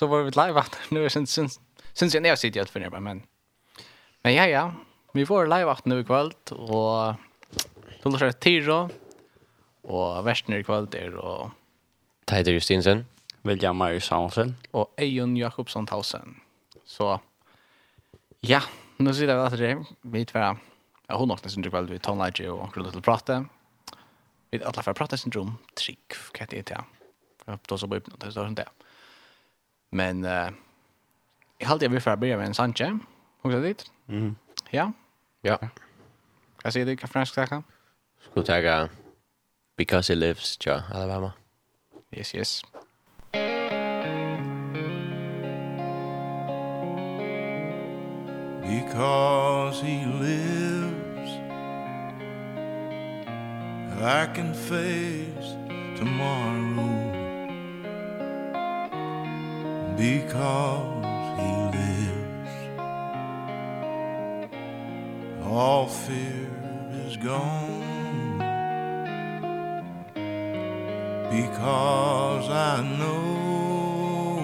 så var vi live att nu sen sen sen jag nästan sitter för det men men ja ja. Vi får live att nu ikväll och då låter det tiro och värsten ikväll där och Tider Justinsen. William Marius Hansen och Ejon Jakobsson Tausen. Så ja nu sitter vi att det vi två Ja, hon nog syns ikväll vi tonlage och onkel lite prata vi alla för prata syndrom trick kan det? Inte ja då så blir det står inte Men uh, jag hade jag vill för börja med en Sanche. Hur ska dit? Mm. Ja. Ja. Jag säger det kan fransk tacka. Skulle tacka because he lives ja Alabama. Yes, yes. Because he lives I can face tomorrow because he lives all fear is gone. Because I know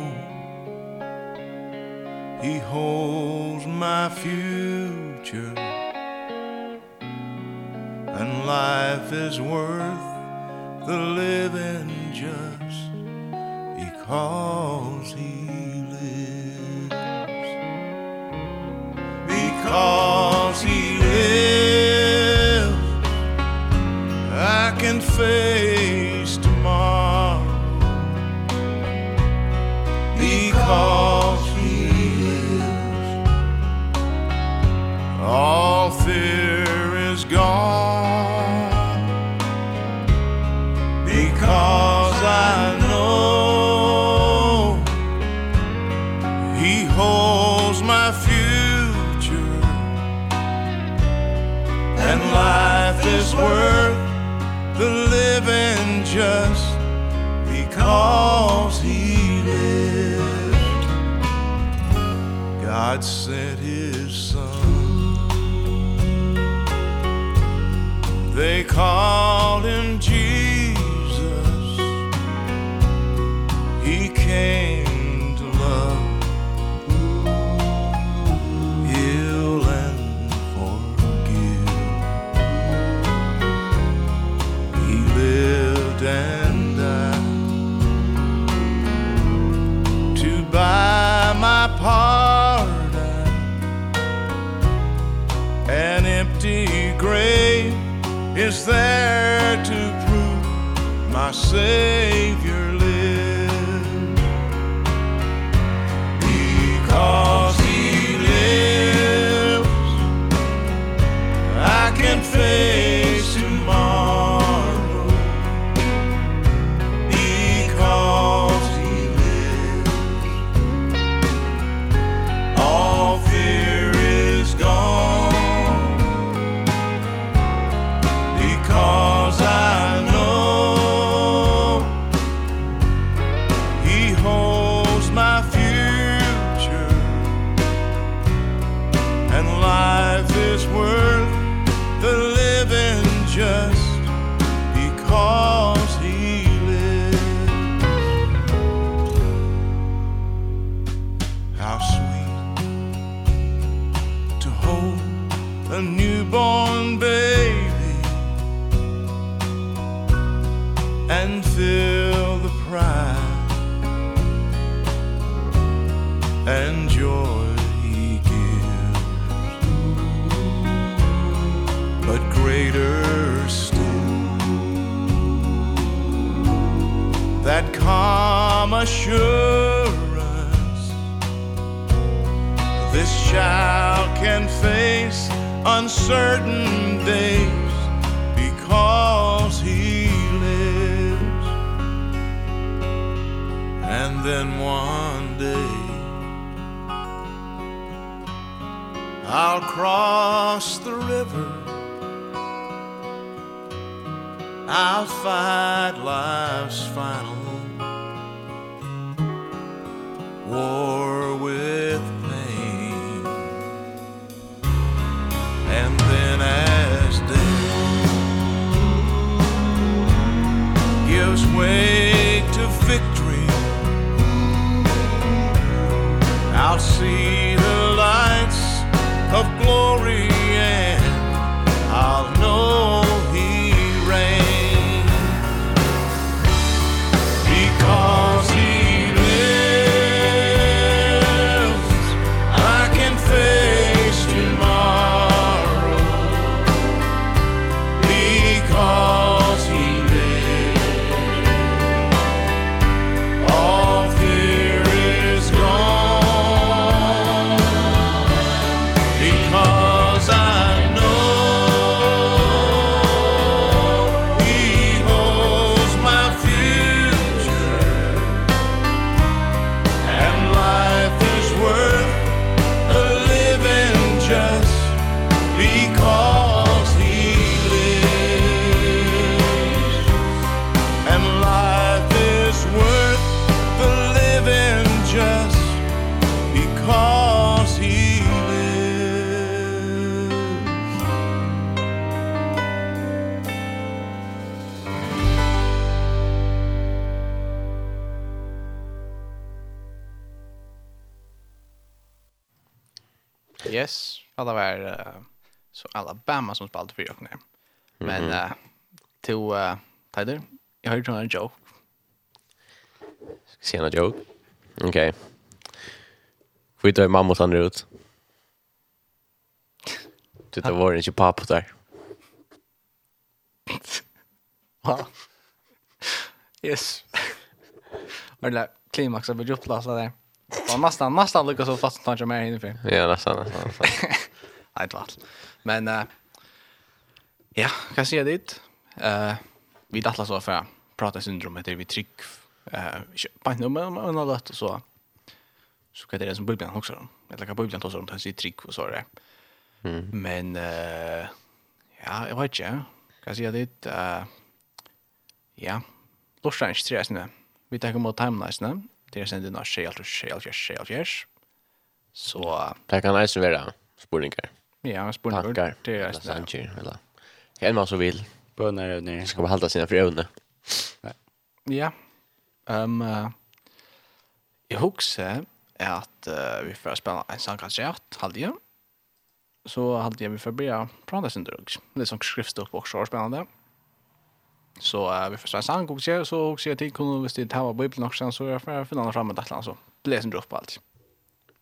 he holds my future. And life is worth the living just because he cause he lives I can feel just because he lived. God sent his son. They called him Jesus. He came there to prove my saying fight life's final. War with pain. And then as death gives way to victory I'll see the lights of glory and alla var uh, så Alabama som spelade för jag. ner. Men mm -hmm. uh, till uh, Tyler, jag hörde en joke. Ska se en joke? Okej. Okay. Skjuta i mamma och ut. Titta var det inte pappa där. Va? Yes. Eller klimax av jobblasa där. var nästan nästan lika så fast tanke mer inne för. Ja, nästan nästan. Nej, det Men uh, ja, kan jag det. Eh, uh, vi dattlar så för prata syndromet där vi tryck eh på nummer men alla och så. Så kan det som bubblan också. Eller kan bubblan ta så runt det i tryck och så är det. Mm. Men eh ja, jag vet inte. Kan se det eh ja. Lorsans tre snä. Vi tar emot timelines, nej? Det är sen det när inn av skjel, skjel, skjel, skjel, Så... Det kan eisen vara spurningar. Ja, spurningar. Tankar, det er eisen. Eller eller... En man som vil. Bønner, evner. ska man hålla sina frøvne. Ja. ehm uh, jeg husker att uh, vi får spela en sang kanskje at halvdige. Så halvdige vi får börja prata sin drug. Litt sånn skriftstopp også, spennende. Så uh, vi förstår en sann och ser så och ser till kunde visst det här Bibeln också så jag får finna fram med detta så läsen drop allt.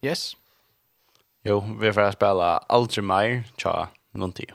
Yes. Jo, vi får spela Algemir, tja, nånting.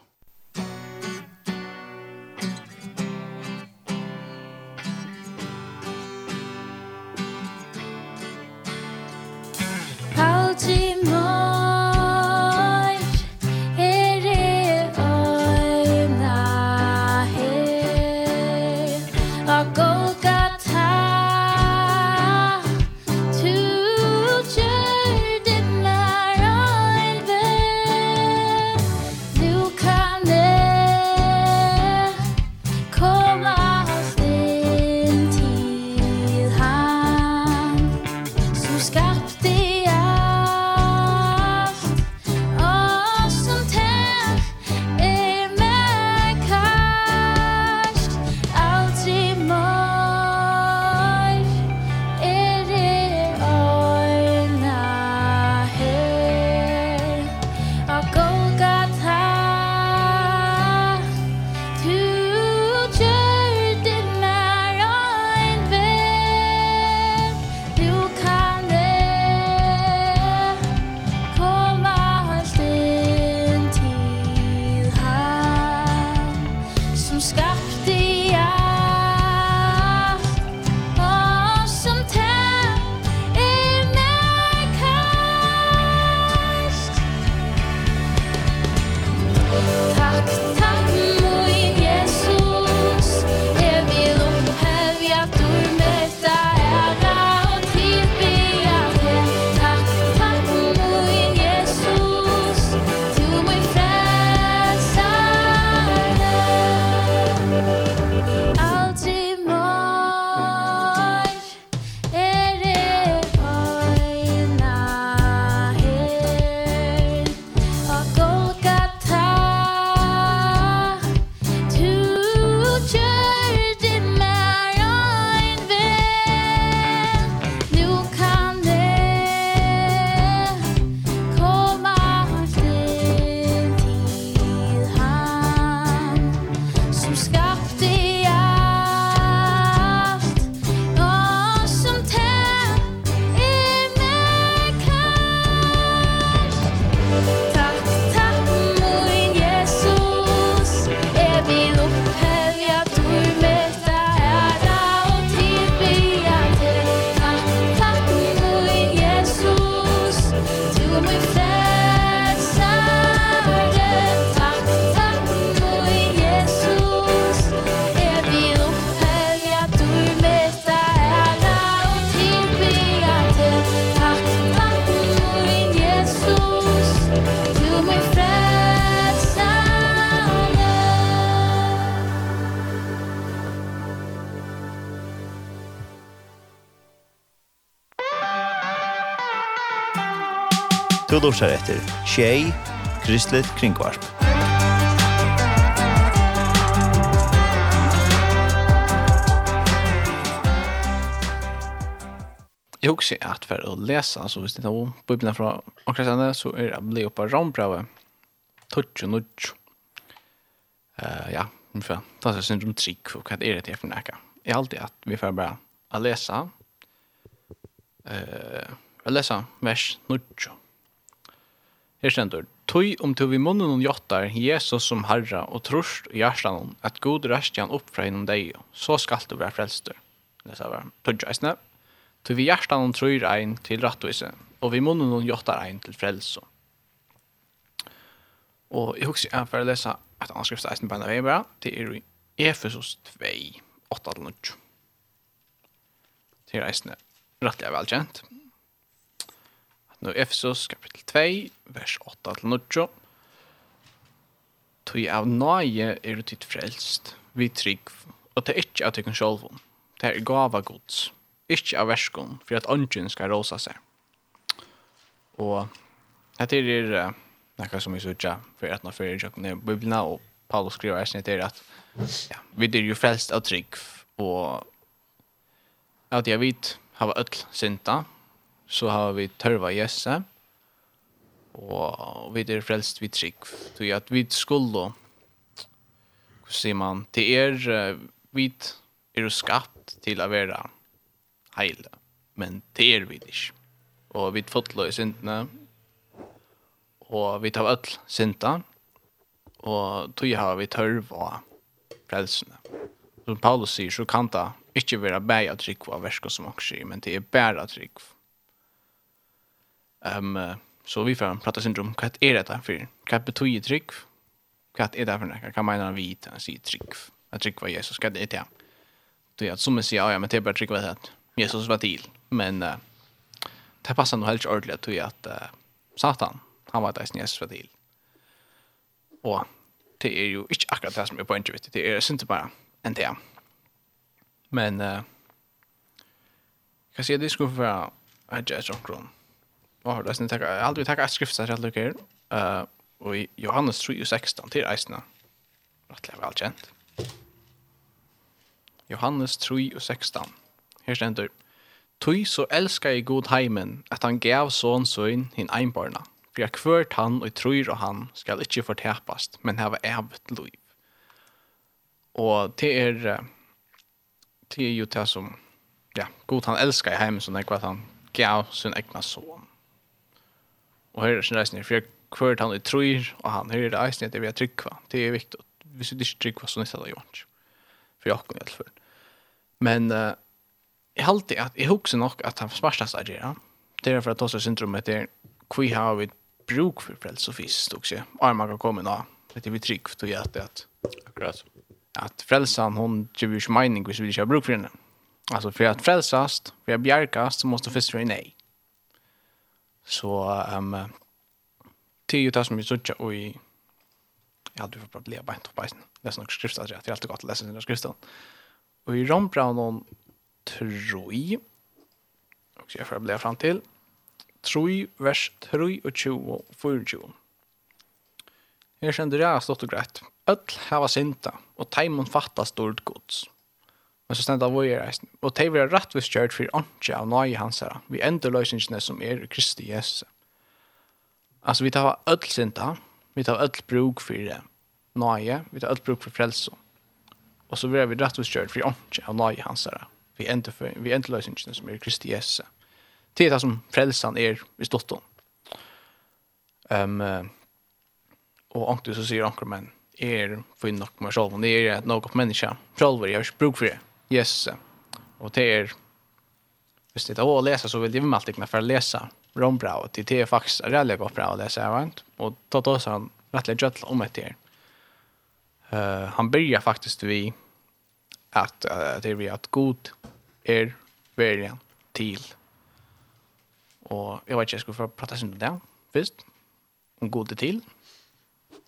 Du lursar etter Tjei, Kristelig Kringvarp. Jeg husker at for å lese, så hvis det er noen bøybene fra omkring så er det ble oppe rambrave, tøtje og nødje. Uh, ja, ungefär. det er syndrom trick og vad är det til for nækka? Jeg har alltid att vi får bara å lese, uh, å lese vers 9. Her stendur, Tøy om du vi munnen og jottar Jesus som herra og trust i hjertan at god restja han opp fra innom deg, så skal du være frelster. Det sa var tøyja eisne. Tøy vi hjertan og trøyr ein til rattvise, og vi munnen og jottar ein til frelse. Og jeg husker jeg for å lese et annet skrift eisen på en av vei det er i Efesos 2, 8-9. Det er eisne rettelig velkjent nu Efesos kapitel 2, vers 8-9. Tui av nøye er du titt frelst, vi trygg, og det er ikke av tykken sjolvun, det er gava gods, ikke av verskon, for at ånden skal rosa seg. Og dette er uh, noe som vi sørger for at nå fyrir jakken i Bibelna, og Paulus skriver eisen etter at ja, vi er jo frelst av trygg, og at jeg vet, har öll synda, så har vi tørva Jesse, og vi er frelst vi trygg, så at vi skulle, hva sier man, til er, vi er skapt til å være heile, men til er vi ikke. Og vi fotla i syndene, og vi tar öll synda, og tog har vi tørv og frelsene. Som Paulus sier, så kan det ikke være bæja trygg av verska som også sier, men det er bæra trygg. Ehm um, så vi får prata syndrom. Vad är detta för? Vad betyder tryck? Vad är det för något? Kan man vi ta sig trygg? Att tryck var Jesus ska det till. Det är att som säger ja, men det bara tryck vad det Jesus var till. Men uh, det passar nog helt ordentligt till att uh, Satan han var där som Jesus var till. Och det är ju inte akkurat det som är poängen vet Det är inte bara en det. Men eh uh, kan se det skulle vara att jag tror var det snitt jag aldrig tacka ett skrift så här lukar. Eh och Johannes 3:16 till Eisna. Rätt väl känt. Johannes 3:16. Här ständer Tui så elskar i god heimen at han gav son søgn hin einbarna. For jeg kvørt han og trur og han skal ikkje fortepast, men hava evigt liv. Og det er, det er jo det som, ja, god han elskar i heimen som det er han gav sin egna son. Och här är det för jag kvört han i tror och han hör det nästan det vi har tryckva. Det är viktigt. Vi ska inte tryckva så nästa dag Jonas. För jag kan alla fall Men uh, jag har alltid att jag huxar nog att han smartas agera. Det är för att ta sig syndromet det kvi har vi bruk för frälsofist också. Armar kan komma nå. Det är vi tryck för att att akkurat att frälsan hon ger ju mening hvis vi inte har bruk för henne. Alltså för att frälsast, för att bjärkast så måste först vara nej. Så ehm um, det är ju det som vi söker och i ja du får bara bli bänt på bajsen. Det är nog skriftat det är alltid gott att läsa den skriften. Och i Ron Brown troi och jag får bli fram till troi vers 3 och 20 och 24. Her kjenner jeg stått og greit. Øll hava synda, og teimen fatta stort gods. Men så stendt av vår reisen. Og det vil rett vi kjørt for åndtje av nøye hans her. Vi ender løsningene som er Kristi Jesus. Altså, vi tar ødel sinta. Vi tar ødel bruk for nøye. Vi tar ødel bruk for frelse. Og så vil vi rett vi kjørt for åndtje av nøye hans her. Vi ender, for, vi ender løsningene som er Kristi Jesus. Det er det som frelsen er i stått om. Um, og åndtje så sier anker men er for nok med selv. Det er nok menneske. Selv jeg har ikke bruk for det. Jesus. Och det är visst det att läsa så vill det väl alltid kunna för läsa Rombra och till det är faktiskt väldigt gott bra att läsa vant och ta då så han rättligt gött om det. Eh uh, han börjar faktiskt vi att uh, det vi att god är vägen till. Och jag vet inte jag skulle få prata sen där. Visst? Om god till.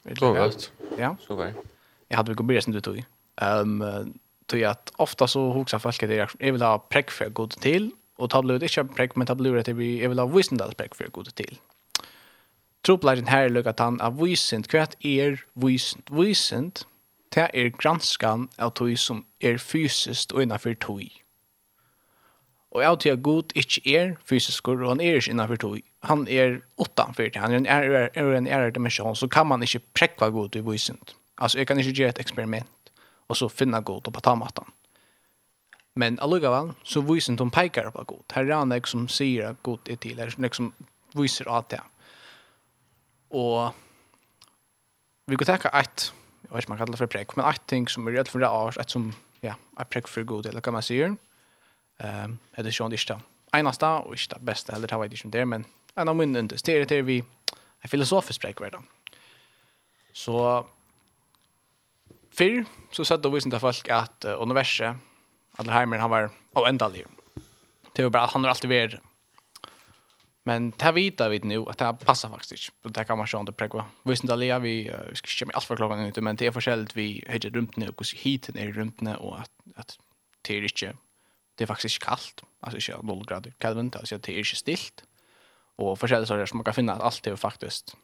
Är det så vad? Ja. Så väl. Jag hade väl gått börja sen du tog. Ehm tog att ofta så hoxar folk att jag vill ha präck för god till och ta blod inte präck men ta blod att vi vill ha visendals präck för god till. Troplägen här lukar att han av visent kvätt er visent visent det er granskan av tog som er fysiskt och innanför tog. Og jeg tror god ikke er fysisk, og han er ikke innenfor tog. Han er utenfor det. Han er en ære, er en ære dimensjon, så kan man ikke prekva god i vysent. Altså, jeg kan ikke gjøre et eksperiment og så finna god og på tamatan. Men allugavall, så viser de pekar på god. Her är han som sier att god är till. Här liksom som viser att det. Och vi går tenke et, jag vet inte man kallar det för prekk, men et ting som är rett för det är ett som ja, är prekk för god eller kan man säga. Ehm, det sånn ikke det eneste, og och det bästa heller, det vet ikke om det, men en av mynden, det är det vi en filosofisk präck värda. Så Fyrr så sett visst visade folk att uh, universum, Adelheimer, han var oändlig. Det var bara han har alltid varit. Men det vita vi nu att det här passar faktiskt inte. Det här kan man sjönda Vi Visst inte allia, vi, uh, vi ska köra allt för klockan inte, men det är förskälligt vi höjer runt nu och hit ner i runt nu och att, att det är inte, det är faktiskt inte kallt. Alltså inte 0 grader Kelvin, alltså det är inte stilt. Och förskälligt så är det som man kan finna att allt är faktiskt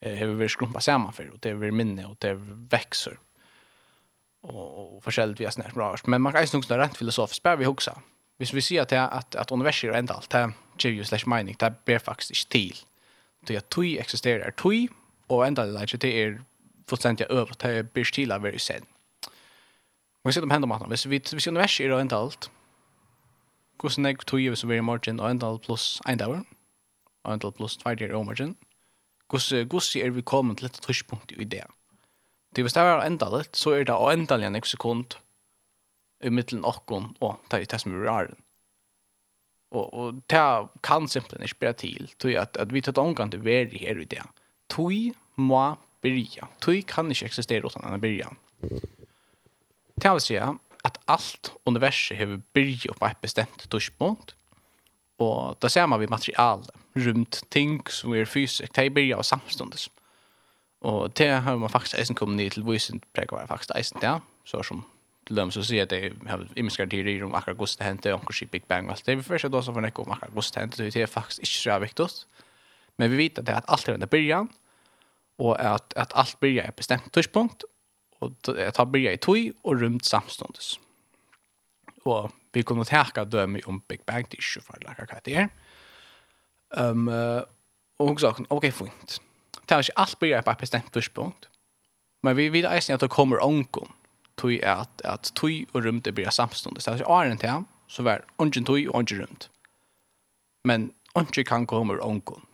eh, har vi skrumpat samman för och det är minne och det växer. Mm och och förskält vi snärt bra men man kan ju nog snarare rent filosofiskt bara vi huxa. Hvis vi ser att att att universum är inte allt här Jewish slash mining det ber faktiskt inte till. Det är tui existerar tui och ända det det är fullständigt över till bestila very sen. Man ser de händer mattan. Hvis vi hvis universum är inte allt. Kus nek tui är så very margin och ända plus en dag. Ända plus 2 dagar margin. Kus kus er vi kommer till ett tryckpunkt i det. Det hvis det enda endalet, så er det å endelig en sekund i middelen okkon og ta i test med er raren. Og, og det kan simpelthen ikke bli til, tog at, at vi tar omgang til veri her i det. Tog må byrja. Tog kan ikke eksistere utan enn byrja. Det vil si at alt universet har byrja på et bestemt tushpunkt, og da ser man vi materialet, rundt ting som er fysisk, det byrja av samståndes. Og det har man faktisk eisen kommet ned til visen preger var faktisk eisen der, så som til dem så sier at jeg har imenskar teorier om akkurat gos det hendte, om hvordan Big Bang og alt det. Vi får ikke da så for nekko om akkurat gos det hendte, det er faktisk ikke så viktig. Men vi vet at det er at alt er under byrjan, og at, at alt byrja er bestemt tørspunkt, og at det byrja i tøy og rumt samståndes. Og vi kunne teka døme om Big Bang, det er ikke for lakka hva det er. Um, og hun sa, ok, fint det er ikke alt blir på et bestemt tidspunkt. Men vi vet eisen at det kommer ånken tog at, at tog og rymte blir samstående. Så det er ikke åren til så var ånken tog og ånken rymt. Men ånken kan komme ånken.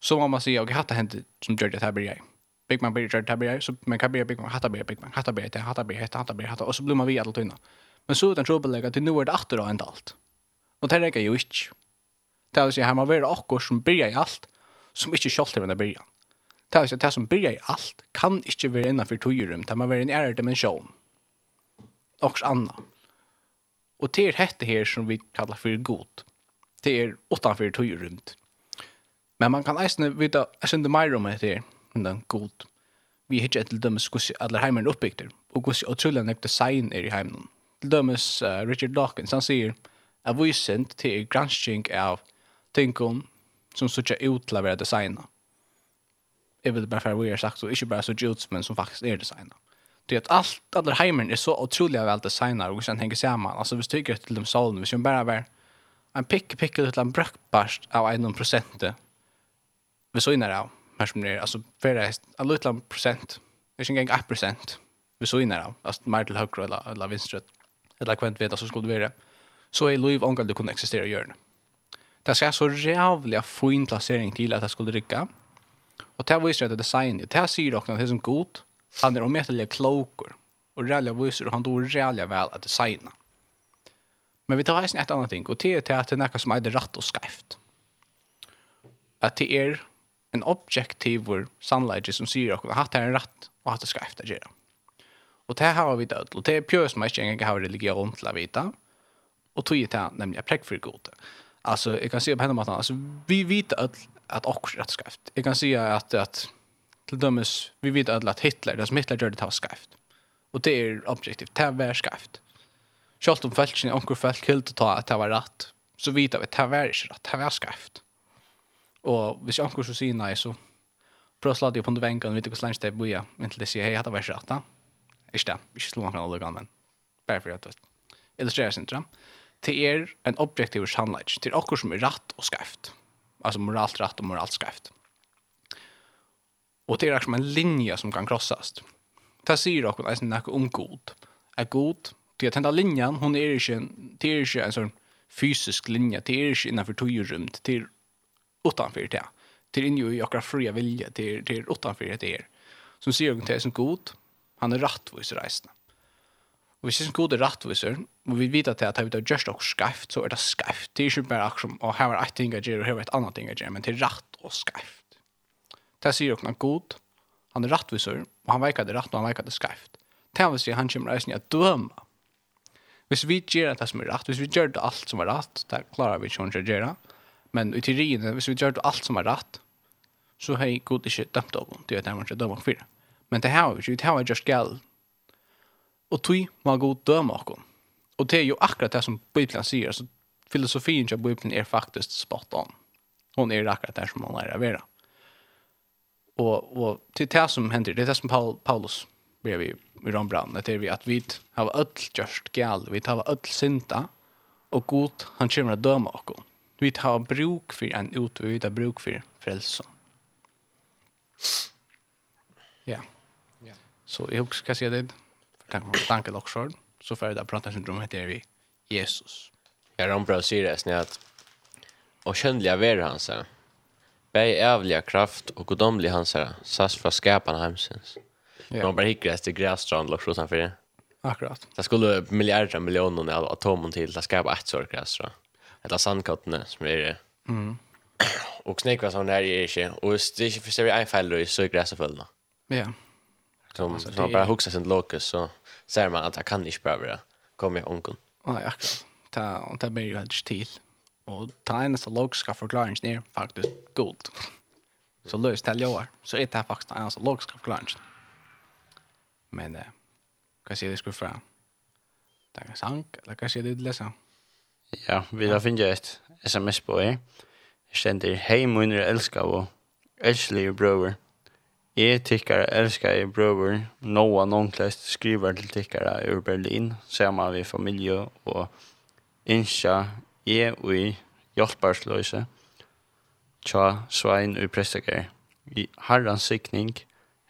Så må man si, ok, hatt det hentet som gjør det her blir jeg. Big Man blir gjort, det blir jeg, så man kan bli Big Man, hatta det Big Man, hatta det det, hatta det blir det, hatt det det, og så blir man vi alle tøyna. Men så er det en trobelegg nu er det atter og enda alt. Og det rekker jo ikke. Det er å si, her må være akkur som blir jeg alt, som ikke kjølt til denne byrjan. Det er at det som byrjar i alt, kan ikke være innenfor togjurum, det må være en ære dimensjon. Noks anna. Og det er dette her som vi kallar for god. Det er utanfor togjurum. Men man kan eisne vita, jeg synes det mer om hette her, men det er god. Vi har ikke til dømes hvordan alle heimene oppbygter, og hvordan utrolig nek design er i heimen. Til dømes uh, Richard Dawkins, han sier, at vi til gransking av tingene som så ikke ut til å være designet. Jeg vil bare for å være sagt, så ikke bare så ut, men som faktisk er designet. Det att allt alla heimen är så otroligt väl designade och sen hänger samman. Alltså vi tycker till dem salen, vi ska bara vara en pick pick ut en bröckbarst av en procent. Vi så inne där, men som det alltså för det en liten procent. Det är ingen 1 procent. Vi så inne där, alltså mer till höger eller eller vänster. Eller kvant vet alltså skulle det vara. Så är Louis onkel det kunde existera i hjörnet. Det ska så jävla fin placering till att det skulle rycka. Och det visar att design det här ser det är som gott. Han är omätliga klokor. Och rally visar han då rally väl att designa. Men vi tar eisen ett annat ting, og det er at det er noe som er rett og skreft. At det er en objektiv sannleggje som sier okkur at det er en rett og at det er skreft å gjøre. Og det har vi død, og det er pjøs som ikke engang har religion til å vite, og tog det nemlig prekk for gode. Alltså jag kan se på henne att alltså vi vet att att också rätt skrift. Jag kan se att att till dömes vi vet att Hitler, det som Hitler gjorde det var skrift. Och det är objektivt, det var skrift. Schalt om fältsen, onkel fält killde ta att det var rätt. Så vet vi att det var inte rätt, det var skrift. Och hvis onkel så säger nej så pröslar det på den vänkan, vet du hur länge det blir. Men det ser hej, det var rätt. Inte det, inte slå man kan aldrig men. Bara för att det sin inte det det er en objektiv sannleik. Det er akkur som er rett og skreft. Altså moralt rett og moralt skreft. Og det er akkur som en linje som kan krossast. Det sier akkur eisen nekko om god. Er god, det er tenta linjan, hun er ikke, det er ikke en sånn fysisk linje, det er ikke innanfor togjurumt, det er utanfyr det. Det er inni i akkur fria vilje, det er utanfyr det er. Som sier akkur til eisen god, han er rettvis reisende. Og vi synes god er rettviser, og vi vet at det er at just og skreft, så er det skreft. Det er ikke bare akkurat som, og her er et ting jeg gjør, og her er et annet ting jeg gjør, men det er rett og skreft. Det sier dere god, han er rettviser, og han veikar det rett, og han veikar det skreft. Det vil si han kommer reisen i at døme. Hvis vi gjør det som er rett, hvis vi gjør det alt som er rett, det klarer vi ikke å gjøre. Men i teorien, hvis vi gjør det alt som er rett, så har jeg god ikke dømt dere, det er det man ikke dømer for. Men det har vi ikke, det har vi just galt og tui må god døme okkom. Og det er jo akkurat det som Bibelen sier, så filosofien til Bibelen er faktisk spot on. Hon er akkurat det som man er å være. Og, og til det som hender, det er det som Paul, Paulus blir vi i Rombrand, det er vi at vi har öll gjørst gal, vi har öll synda, og god han kommer å døme okkom. Vi har bruk for en ut, vi har bruk for frelsen. Ja. Yeah. Så jag ska se det kan man tanke också så för det prata syndrom heter vi Jesus. Jag rom bra säger det snart att och kändliga ver han så. Bäj ävliga kraft och godomlig han så sas för skaparna hemsens. Ja. Man bara hickar efter grässtrand och sånt för det. Akkurat. Det skulle miljarder miljoner av atomer till att skapa ett sorts grässtrand. Eller sandkottene som är det. Mm. och snäckvasarna är det inte. Och det är inte för sig en fälla i så gräsarföljna. Ja. Yeah. Som, alltså, man bara huxar sin lokus så ser man att jag kan inte bara vara kommer jag onkeln. Ja, akkurat. Ta, och ta blir ju helt till. Och ta en så logiska förklaringen är faktiskt god. Så löst till jag så är det här faktiskt en så logiska förklaring. Men eh, kan se det skulle fram. Det är sank, eller kan se det läsa. Ja, vi har finna ett sms på er. Jag känner hej munner älskar och älskar bror. Jeg tykker elsker jeg brøver, noe noenklest skriver til tykkere ur Berlin, sammen med familie og innskja jeg og i hjelpersløse, tja svein og presteker. I herrens sikning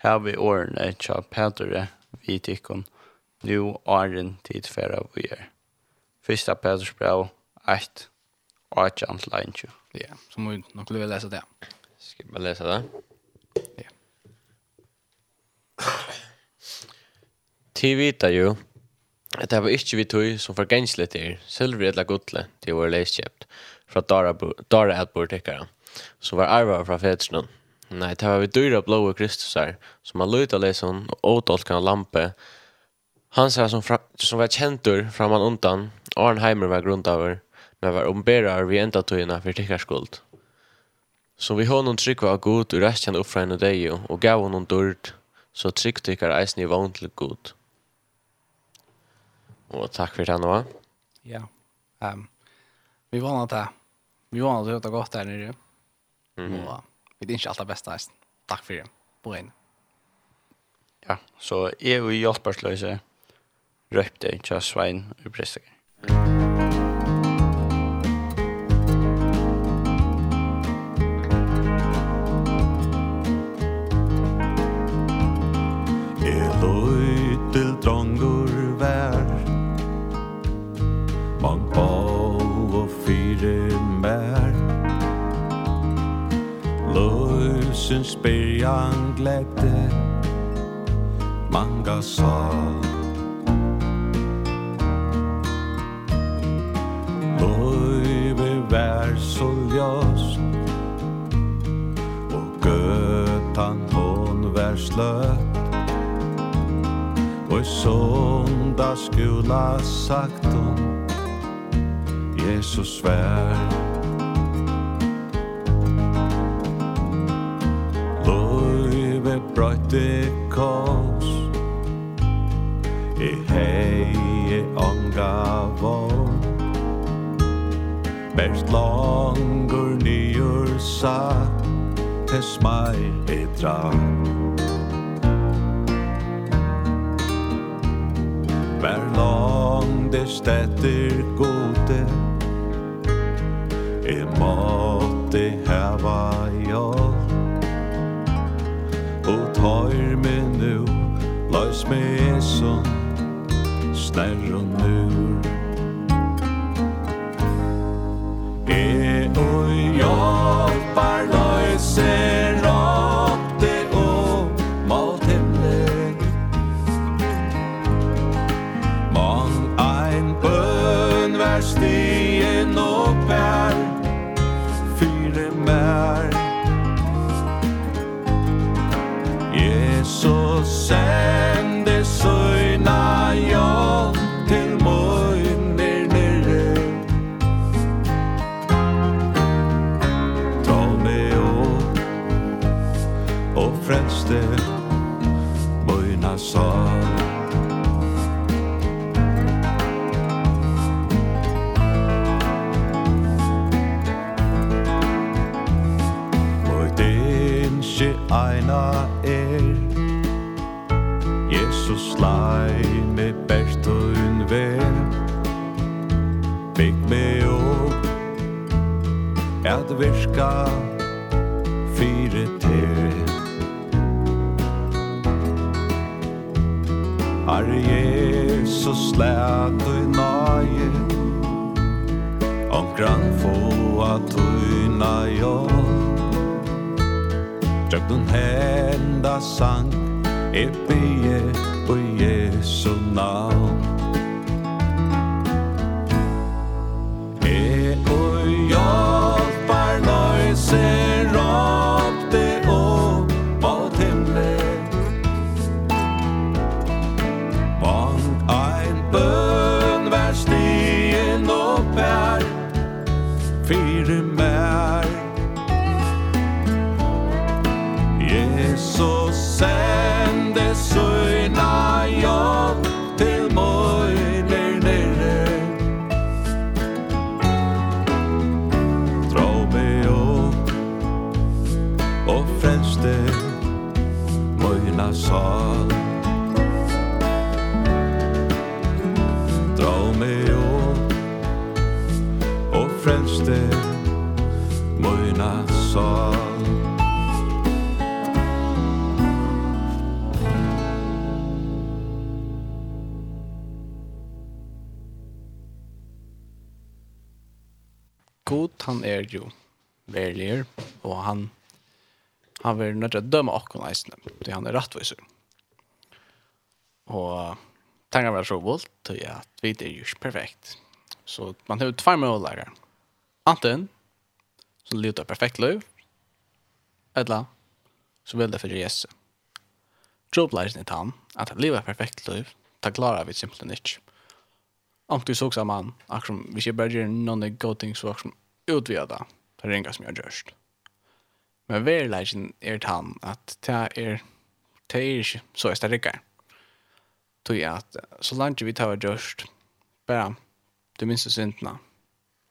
har vi årene tja Petre vi tykkon, nu åren tid færa vi er. Fyrsta Peters brev, 1, 18, 19. Ja, så må vi nok leve lese det. Skal vi lese det? Ja. Ti vita jo at det var ikke vi tog som for genslet til sølver eller godle til vår leiskjøpt fra Dara Adbortekere som var arvet fra fedrene. Nei, det var vi dyra blåa Kristusar som har løyta leisen og åtolkan lampe Han sa som, fra, som var kjentur framan undan, Arnheimer var grundaver, men var omberar vi enda tøyna for tikkarskuld. Så vi har noen trygg av god og restkjent oppfra enn og deio, og gav honom dyrd, så trygg tykker eisen i vogn til god. Og takk for det, nå. Ja. Um, vi vana det. Vi vana det høyta godt her nere. Mm -hmm. Og vi er ikke alt det beste eisen. Takk for det. På inn. Ja, så er vi hjelpersløse røpte til Svein og Bristegen. Mm Heimsins byrjan gledde Manga sal Løyve vær så ljost Og gøtan hon vær sløtt Og sonda skula sagt hon Jesus vær brøyte kors. E hei e onga vogn Berst langur nyur sa Tes mai e dra Ver lang de stetter gode E måtte heva Høyr me nu, løys me eson, snær og nur. E oi, jobbar løysen, ikkje eina er. Jesus lei me best og unnver Bygg me opp. At virka fire til. Har Jesus lät du nage Omkran få at du nøye. Tøgnen henda sang, E bie på Jesu navn. er jo verlier, og han han vil nødt til å dømme okken eisene, fordi han er rettviser. Og tenker meg så vold til at vi er jo ikke perfekt. Så man har jo tvær målager. Anten, så lyder det perfekt løv, eller så vil det for Jesus. Trobleisen er han, at det lever perfekt løv, det klarer vi simpelthen ikke. Om du såg sammen, akkurat vi ikke bare gjør noen gode ting, så akkurat utvida det. Det er inga som jeg har gjørst. Men verileggen er tann at det er det er ikke så jeg rikker. Tog jeg at så langt vi tar gjørst bare det minste syndene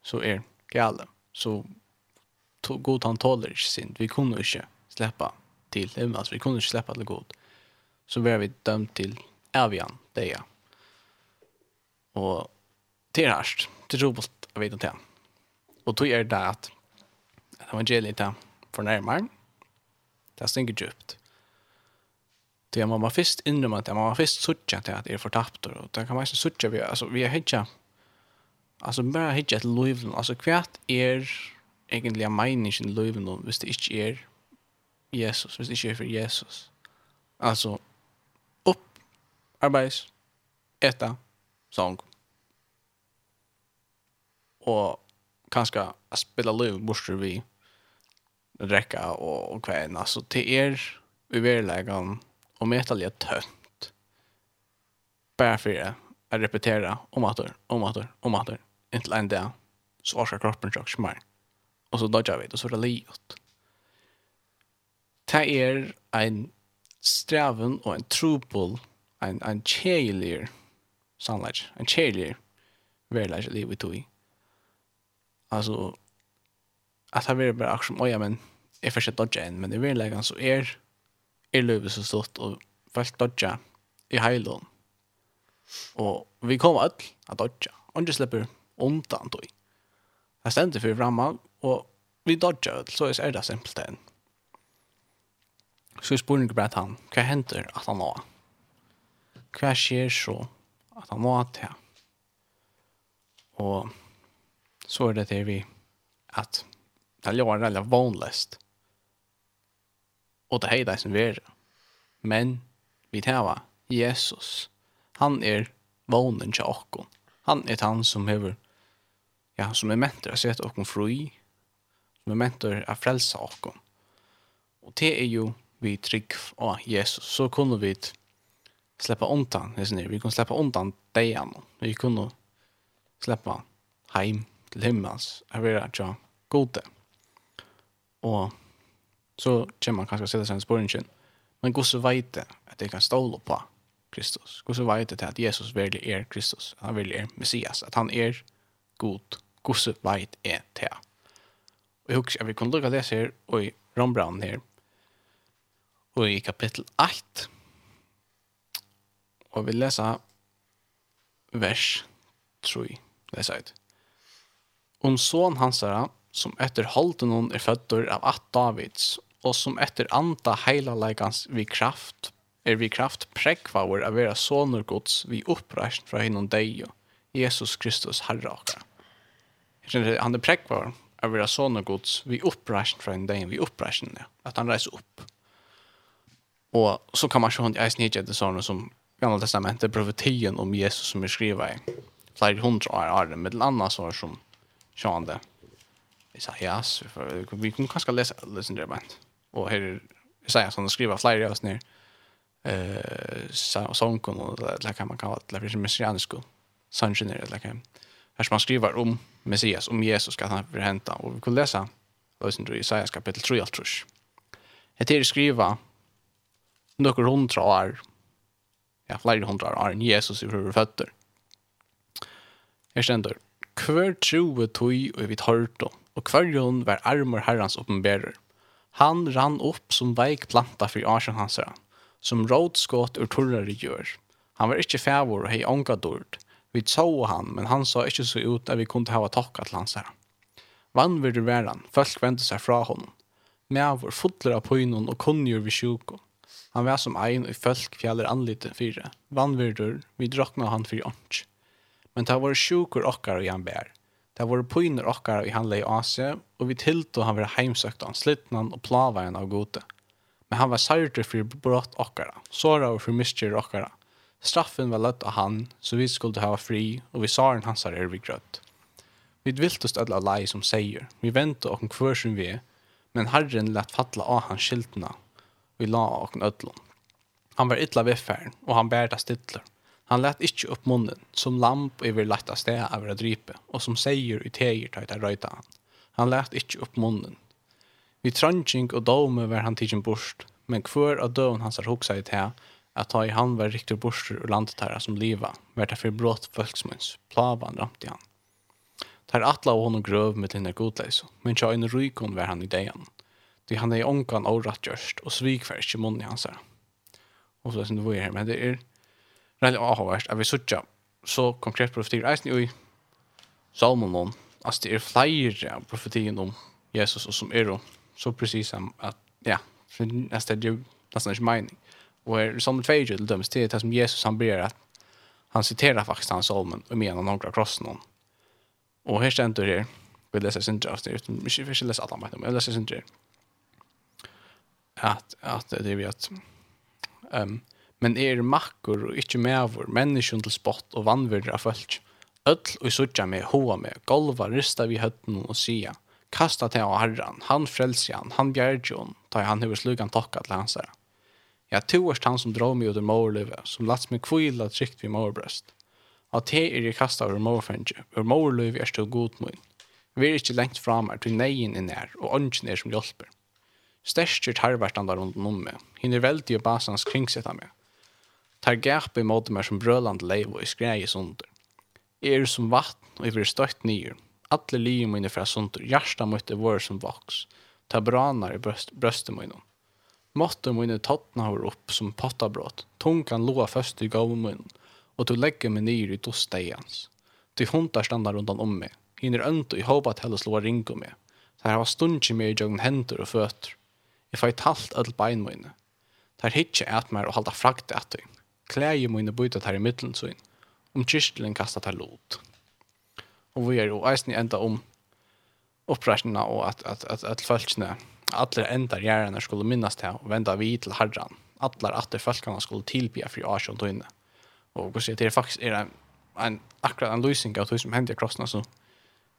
så er gale. Så to, god han tåler ikke synd. Vi kunne ikke släppa till himmel. Vi kunde inte släppa till god. Så blev vi dömt till Avian, det är jag. Och det är härst. Det är roligt att veta det. Og tog er det at evangeliet er fornærmeren, det stinger djupt. Det er man må først innrømme at man må først sutja til at det er fortapt, og det kan man ikke sutja vi, altså vi er hitja, altså bare hitja et løyven, altså hva er egentlig meningen i løyven hvis det ikke er Jesus, hvis det ikke er for Jesus. Altså, opp, arbeids, eta, Sång. Og kanske att spela liv måste vi räcka och, och kväna. Så till er i verkligheten och metalliga tönt. Bara för det. Att repetera om att om att om att inte en dag. Så orkar kroppen jag smär. Och så dodgar vi det och så är det livet. Det är en strävan och en trupel en en cheerleader sannolikt en cheerleader verkligen livet i Alltså att han vill bara action oja men är för sig dodge en men det vill lägga så är är lövet så stort och fast dodge i hylon. Och vi kommer all att dodge. Och just släpper undan då. Jag ständer för framman och vi dodge all så är det simpelt än. Så är spårningen bara att han, vad händer att han har? Vad sker så att han har det här? Och så är det det vi att taljar eller vanligst Och det hejdar som er. Men vi tar Jesus. Han är vånen til oss. Han är han som hever ja, som är mentor å sette oss fri. Som är mentor å frelse oss. Och det är ju vi trygg av Jesus. Så kunde vi släppa undan. Vi kunde släppa undan dejan. Vi kunde släppa heim til himmels, er vera tja gode. Og så kommer man kanskje å sette seg en spørringen, men hvordan vet det at jeg kan ståle på Kristus? Hvordan vet det at Jesus virkelig er Kristus, at han virkelig er Messias, at han er god? Hvordan vet jeg det? Og jeg husker at vi kunne lukke det her, og i Rombraun her, og i kapittel 8, og vi leser vers 3, leser 8 om son hansara, som etter holden hon er fødder av at Davids, og som etter anda heilaleikans vi kraft, er vi kraft prekvaver av vera soner gods vi oppreist fra hinnom deio, Jesus Kristus Herre akra. Han er prekvaver av vera soner gods vi oppreist fra hinnom deio, vi oppreist hinnom at han reiser opp. Og så kan man se hund i eisen hitje etter sånne som Gamla testamentet, profetien om Jesus som er skriva i flere hundra år, men med annet svar som Sean sa, ja, för vi kan kanskje lese listen där band. Og her, är Isaias som skriver flera oss ner. Eh så sån kon och det kan man kalla det för messianisk. Sanchen är det kan. Här som man skriver om Messias, om Jesus ska han förhänta och vi kan läsa listen i Isaias kapitel 3 allt tror. Det är skriva några hundra år. Ja, flere hundra år. Jesus i fyrir føtter. Her ständer Hver troe tøy og vi tørte, og hverjon var armor herrans oppenberer. Han rann opp som veik planta for asjen hans herran, som rådskått ur torrare gjør. Han var ikkje fævor og hei onga dord. Vi så han, men han sa ikkje så ut at vi kunne hava tokka til hans herran. Vann vil du være han, folk vendte seg fra honom. Mævor fotler av pøynon og kunngjør vi sjuko. Han var som ein og folk fjaller anlite fyre. Vann vil du, vi drakna han fyri ånds. Men det var sjukur okkar i han bær. Det var pojner okkar i han lei ase, og vi tilto han var heimsøkt han, slittnan og plavaren av gode. Men han var særter for brott okkara, såra og for mistyr okkara. Straffen var lett av han, så vi skulle hava fri, og vi saren hans er vi grøtt. Vi viltust alla lei som seier, vi vente okken kvör som vi, men herren lett fatla av hans skiltna, vi la okken ödlon. Han var ytla veffern, og han bærta stidler. Han lät inte upp munnen, som lamp över lätta stä av att drype, och som säger i teger tar det röjta han. Han lät inte upp munnen. Vi tröntjning och dome var han tidsen borst, men kvar av döden hans har huxat i te, att ta i hand var riktigt borster ur landet här som liva, var därför brått folksmunds, plavan ramte han. Tar atla och honom gröv med lina godlös, men tja en rykon var han i dejan. Det han är i ånkan och rattgörst och svik för i munnen i hans här. Och så är det som det var här, men det är Rally avhåvast, at vi suttja så konkret profetier eisen i Salmonon, altså det er flere av om Jesus og som er så precis som at, ja, for nästa det er jo nästan ikke mening. Og er som et feir til dømes, det det som Jesus han ber at han citerar faktisk han Salmon og mener noen kross noen. Og her stendur her, vi leser sindra av det, vi ikke leser alle men vi leser sindra. At, at det er vi at, um, men er makkor og ikkje mevor, menneskjon til spott og vannvirder av folk. Öll og suttja med hoa med, golva rista vi høtten og sia, kasta til av herran, han frelsi han, han bjergje hon, han hever slugan tokka til hans herra. Ja, to erst han som dra mig ut ur morlivet, som lats meg kvila trygt vid morbrøst. At te er jeg kasta ur morfenge, ur morlivet er stå mun. Vi er ikkje lengt fram her, til neien er nær, og ånden er som hjelper. Stærkjer tarvarstandar rundt om meg, hinner veldig og basans kringsetta meg tar gap i måte mer som brøland leiv og i sunder. Jeg er som vatten og jeg blir støtt nyer. Alle livet mine fra sunder, hjertet mitt er vår som voks. Ta branar i brøst, brøstet mine. Måtte mine tattna har opp som pottabrott. Tungan loa først i gav munnen, og du legger meg nyer i dosteians. Du hundar stannar rundan om meg. Hinner ønt og i hopp at helle slå ring mig. meg. Det her var stundkje mer i jøgn hender og føtter. Jeg feit talt öll bein mine. Det her hitje et mer og halda frakt etter klæje mine byta her i middelen sin, om kyrstelen kasta til lot. Og vi er jo eisen enda om oppreisninga og at, at, at, at følelsene, alle endar gjerne skulle minnas til og venda vi til herran. Alle atter følelsene skulle tilbya fri asjon tøyne. Og hva sier, det er faktisk er en, en, akkurat en løsning av tøy som hender i krossen, altså,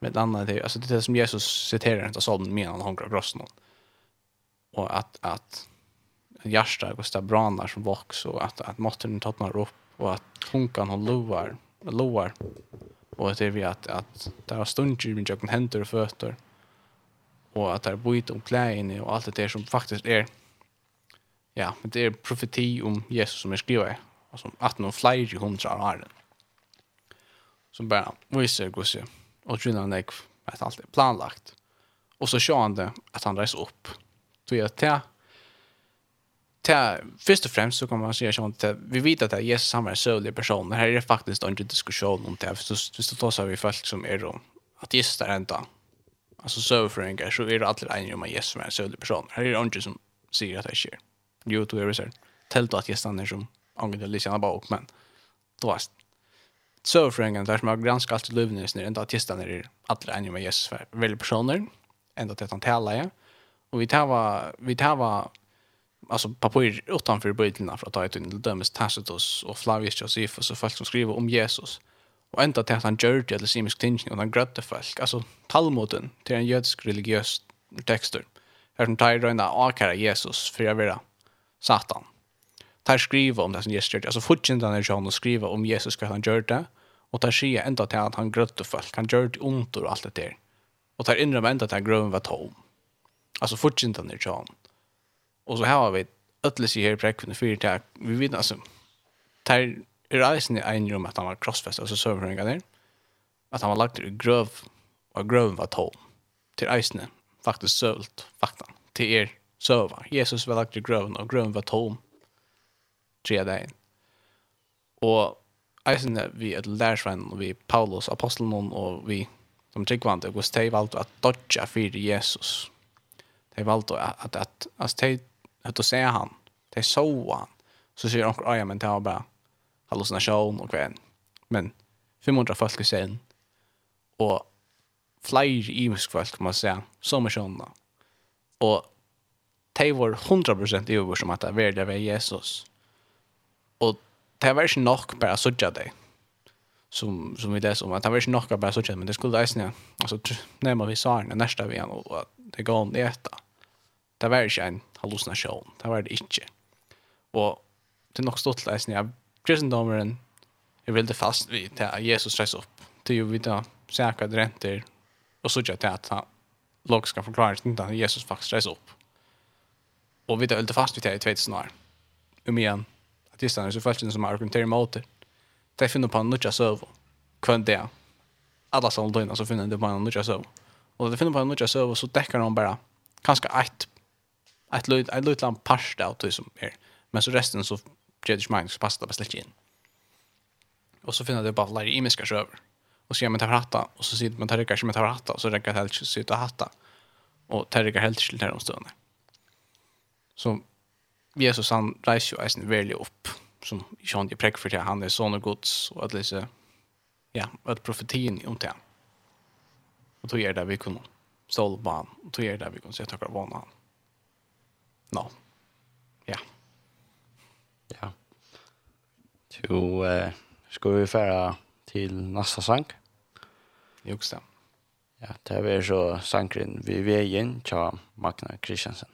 med det andre, det, altså, det er det som Jesus siterer etter sånn min, han hongra krossen. Og at, at Gärsta Gustav Branar som vox och att att Martin toppnar upp och att tunkan hon lovar lovar och att det är vi att att där har stunder med jag händer och fötter och att där bojt om kläder och allt det där som faktiskt är ja men det är profeti om Jesus som är skrivet och som att någon flyger i hundra år som bara visar sig och tjunan nek att allt är planlagt. Och så kör han det att han reser upp. Så jag tar ta först och främst så kan man säga sånt att vi vet att Jesus är är en sövlig person. Här är det faktiskt inte en diskussion om det. Så visst då så har vi folk som är då att Jesus är inte alltså sövföreningar så är det alltid en om att Jesus är en sövlig person. Här är det inte som säger att det sker. Jo, då är det så här. Tält att Jesus är som angående det lyssna bara upp men då är sövföreningar där som har granskat allt i livnäs när inte att Jesus är alltid en om att Jesus är väldigt personer. Ända till att han talar ja. Och vi tar vi tar alltså papper utanför bibeln för att ta ett till dömes Tacitus och Flavius Josephus och folk som skriver om Jesus. Och ända till att han gjorde det eller simisk tingning och han grötte folk. Alltså Talmuden till en jödisk religiös texter. Här som tar röna akara Jesus för att vara Satan. Tar skriva om det som Jesus gjorde. Alltså fortsätter han här John och skriva om Jesus och han gjorde det. Och tar sig ända till att han grötte folk. Han gjorde ont och allt det där. Och tar inrymma ända till att gröven var tom. Alltså fortsätter han här John. Mm Och så här har vi ötlis i här präkven för det vi vet alltså. Tar reisen i en rum att han var crossfest och så serveringar där. Att han var lagt i gröv och gröven var tom. Till isen faktiskt sövlt faktan till er söva. Jesus var lagt i gröven och gröven var tom. Tre dagen. Och eisen vi ett lärsvän och vi Paulus aposteln och vi som tryggvande och hos de valgte att dodja för Jesus. De valgte at, at, at, at att se han. Det så han. Så säger onkel ja, men det var bara hallucination och kvän. Men 500 folk sen och flyr i folk, kan man säga som är såna. Och de var 100% över som att det var det var Jesus. Och det var inte nog bara så jag det som som vi läser om att det var inte nog bara så jag men det skulle det alltså när vi sa den nästa vi och att det går inte äta det var ikke en hallucinasjon, det var det ikke. Og det er nok stått til eisen, ja, kristendommeren er veldig fast vid til at Jesus reis opp, Det er jo vidt å se hva renter, og så ikke til at han logisk kan forklare til at Jesus faktisk reis opp. Og vidt å veldig fast vid det i 2000 år. Um igjen, at i stedet så følte det som argumenterer mot det. De finner på en nødja søv. hvem det er. Alla samtidig så finner de på en nødja søv. Og de finner på en nødja søv, så dekker de bare kanskje ett ett lut ett lut lamp pasta av det som är. Men så resten så ger det mig så passar det bäst in. Och så finner det bara lära i miska över. Och så gör man tar hatta och så sitter man tar kanske med tar hatta och så räcker det helt sitta hatta. Och tar det helt till de stunden. Så Jesus han reiser jo eisen veldig opp, som John de prekk for det, han er sånn og gods, og at disse, ja, at profetien om det. Og tog er det vi kunne ståle på han, og tog er det vi kunne se takkar vana han. No. Ja. Ja. Jo, eh, ska vi färra till nästa sank? Just det. Ja, det är så sankren vi vägen till Magna Kristiansen.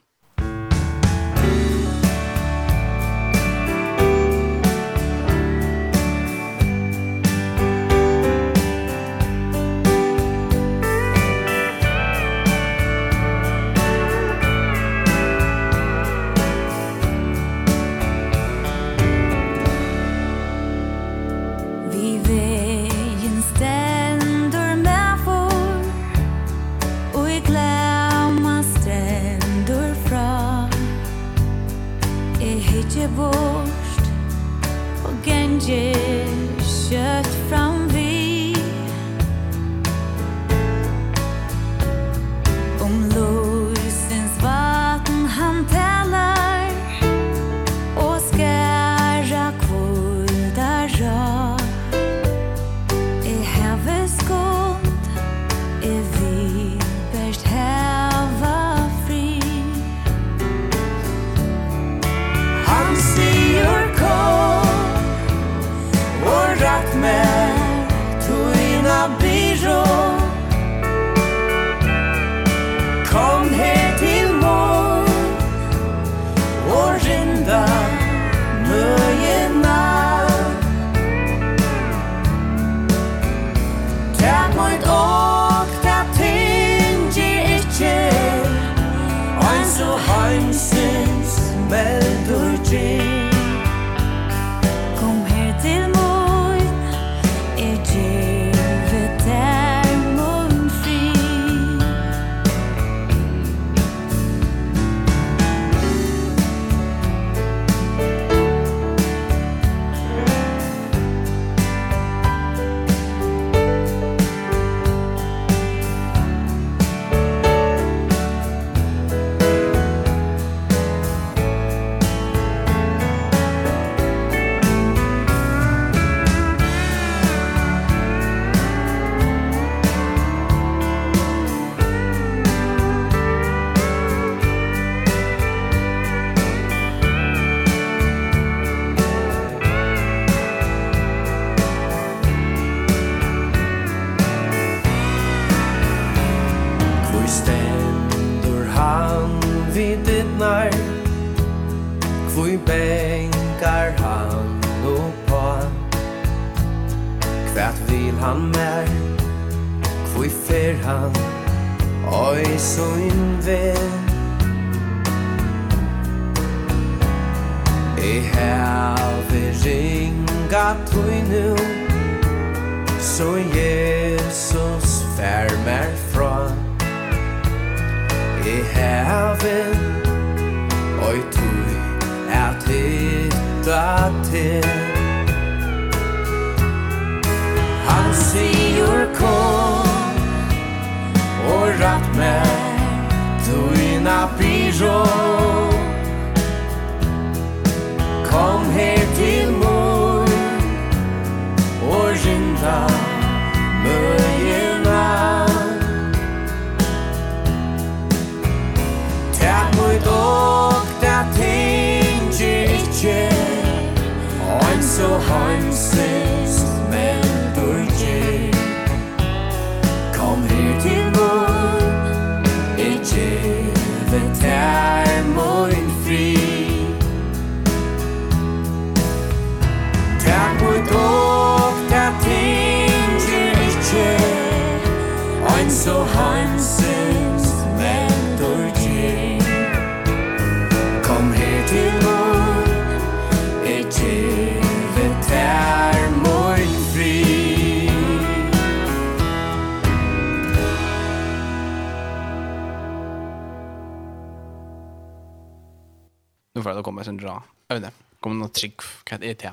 det kommer sen dra. Jag vet inte. Kommer något trick kan det till.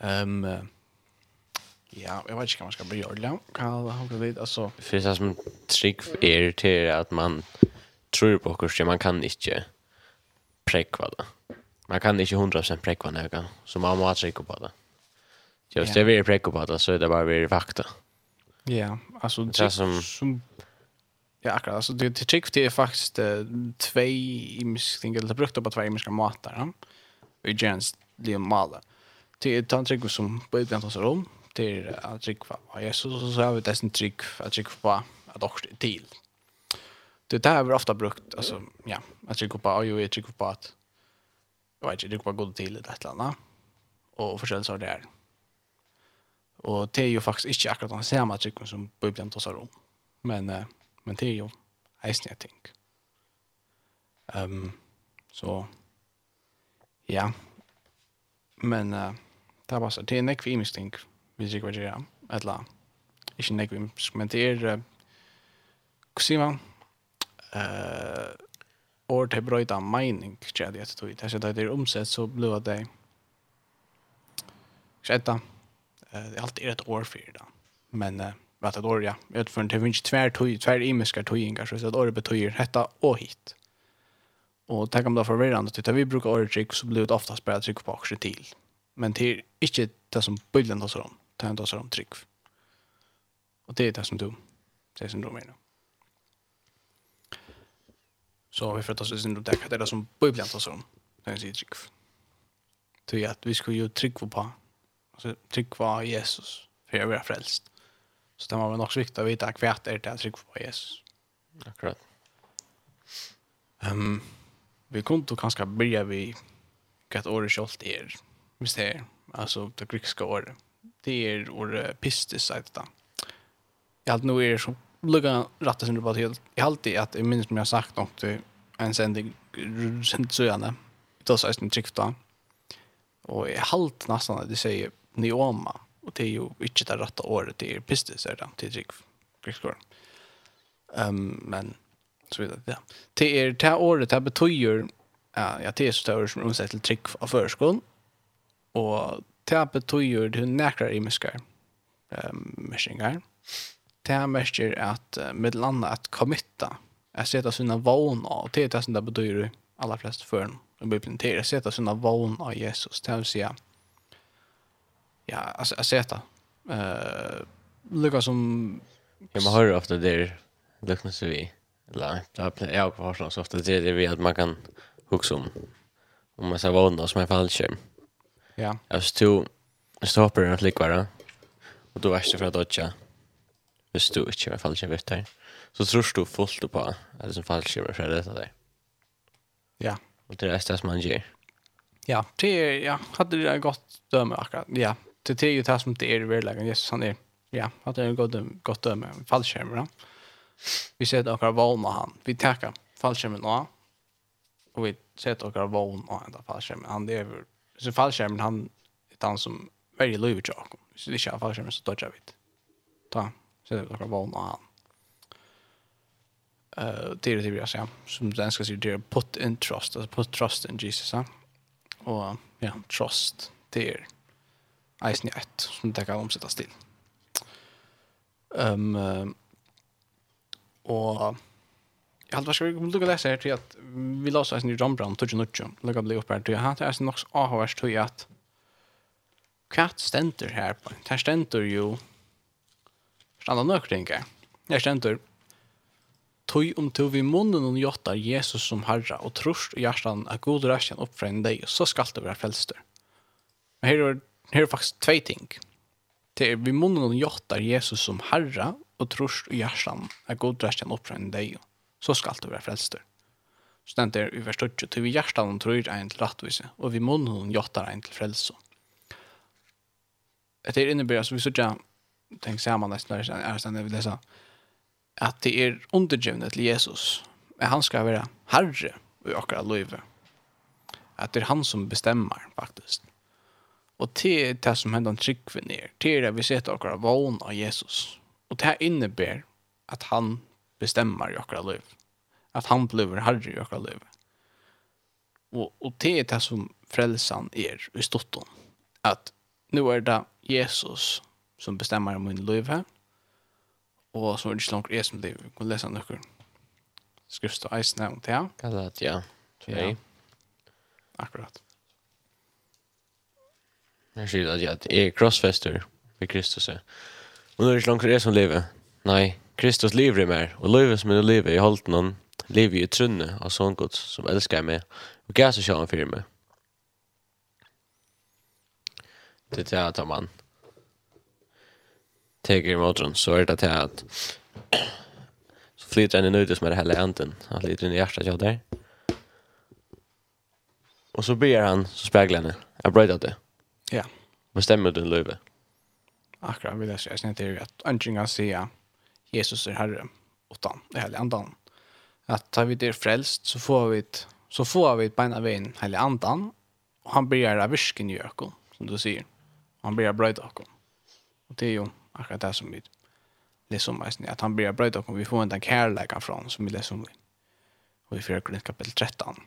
Ehm ja, jag vet inte vad man ska börja gjort. Kan ha det lite? alltså. Finns det som trick är till att man tror på kurs, man kan inte präkva det. Man kan inte 100% präkva någon, så man måste trycka på det. Just ja. det vi är präkva på det så är det bara vi är fakta. Ja, alltså det som, som Ja, akkurat. Alltså det det chick det är faktiskt två imisk ting eller brukt på två imiska matar. Vi gens det mala. Det är tant som på ett annat rum till att chick va. Jesus så så har vi det en trick att chick på att också till. Det där är ofta brukt alltså ja, att chick på ju är chick på att jag vet inte det går god till det ett annat. Och försäljer så där. Och det är ju faktiskt inte akkurat den samma chick som på tar annat rum. Men uh, men det er jo eisen jeg ting. Um, så, ja. Men uh, det er bare så, det er nekve imisk ting, hvis jeg ikke hva gjør, eller, ikke nekve imisk, men det er, uh, hva sier man, uh, or til brøyda meining, ikke det jeg tog, det er det er omsett, så blir det, ikke etter, det er alltid et år for det, men, uh, matador ja jag tror det finns tvär tog tvär imiska togingar så att ordet betyder detta och hit och tänk om det förvirrande att vi brukar orja trick så blir det oftast bara tryck på också till men det är inte det som bilden tar sig om det är tar om trick och det är det som du det är som du menar så vi får ta i sin det är det som bilden tar sig om det är trick är att vi skulle ju tryggva på. Alltså tryggva Jesus. För jag vill frälst. Så det var väl också viktigt att veta kvart är det här tryck på Jesus. Akkurat. Um, vi kunde då kanske börja vid vad året kjolt är. Visst det är. Alltså det grekiska året. Det är året pistis att det. Jag har nog er som lugga rattar som du bara helt. Jag har alltid att jag minns som jag sagt något till en sändning sent så gärna. Det var så här som tryckta. Och jag har alltid nästan att det säger neoma och det är ju inte det rätta året det är pistis är det till Drake Grekskor. Ehm men så vidare ja. Det är det här året det betyder ja, ja det är så där som omsätts till trick av förskolan och det här betyder det näkrar i muskar. Ehm meshingar. Det här mäster att med landa att committa. Att sätta sina vana och det är det som det betyder allra flest för en biblioteket. Att sätta sina vana av Jesus. Det vill säga Ja, alltså jag ser det. Eh, lukar som Ja, man hör ofta där luknar sig vi. Eller, jag har kvar så ofta det är vi att man kan huxa om om man ska våna som en fallskärm. Ja. Alltså du, så hoppar du något likvara och då värst för att dodja hvis du inte er fallskärm vet der, så tror du fullt på att det som fallskärm för fra dette der. Ja. Och det är det som man gör. Ja, det är, ja, hade det gått døme akkurat, ja, det är ju det som det är i verkligheten. Jesus han är, ja, att det är gott, gott döme, fallskärmar. Ja. Vi ser att vågn med han. Vi tackar fallskärmen nå. Och vi ser att vågn han ända fallskärmen. Han det är så fallskärmen han är han som väljer löv jag. Så det är inte fallskärmen så dodgar vi. Ta. Så det är vågn av han. Eh det är det vi säger som den ska säga det put in trust alltså put trust in Jesus ja. Och ja, trust det är eisen i ett som det kan omsettes til. Um, og jeg hadde vært skrevet om lese leser til at vi la oss eisen i Rambran, tog ikke lukket opp her til at han til eisen nok avhørst til at hva stender her på? Her stender jo standa nøkringar. Her stender Tøy om to vi munnen og jottar Jesus som herra og trust i hjertan at god ræsjan oppfrein deg, så skal det være frelster. Men her er det är faktiskt två ting. Det är vi måste någon jottar Jesus som herre och trost i hjärtan är god resten upp från dig. Så ska allt vara frälster. Så den där i vers till vi hjärtan tror en till rättvise och vi måste någon jottar en till frälse. Det är innebär så vi så jag tänker man nästan när det sen det så att det är undergivna till Jesus. Men han ska vara herre i akkurat livet. Att det är han som bestämmer faktiskt. Og til det som hender tryggven er, til det vi setter akkurat vågen av Jesus. Og det innebär at han bestemmer i akkurat liv. At han blir herre i akkurat liv. Og, og det er det som frelsan er i ståtton. At nu er det Jesus som bestemmer om min liv her. Og så er det ikke langt jeg som liv. Vi kan lese noen skrift og eisnevn til han. Kallat, ja. Ja. Akkurat. Jeg sier att jeg är krossfester ved Kristus. Og nå er det långt jeg som lever. Nej, Kristus lever i meg, Och livet som jag lever i holdt noen, lever i trunne av sånn gods som älskar mig. Och gav sig själv for meg. Det er det att man teker i måten, så er det det att så flyter en ut som är det här länten. Han flyter inn i hjärtat jag der. Och så ber han så speglar det, jeg brøyder det. Ja. Vad stämmer den löve? Akkurat vill jag säga sen det är att antingen säga Jesus är Herre utan det heliga andan. Att tar vi det frälst så får vi ett så får vi ett bena vin heliga andan och han blir av visken i ökon som du säger. Han börjar bröjda ökon. Och det är ju akkurat det som vi läser om att han börjar bröjda ökon. Vi får inte en kärlek från som vi läser om i 4 kapitel 13.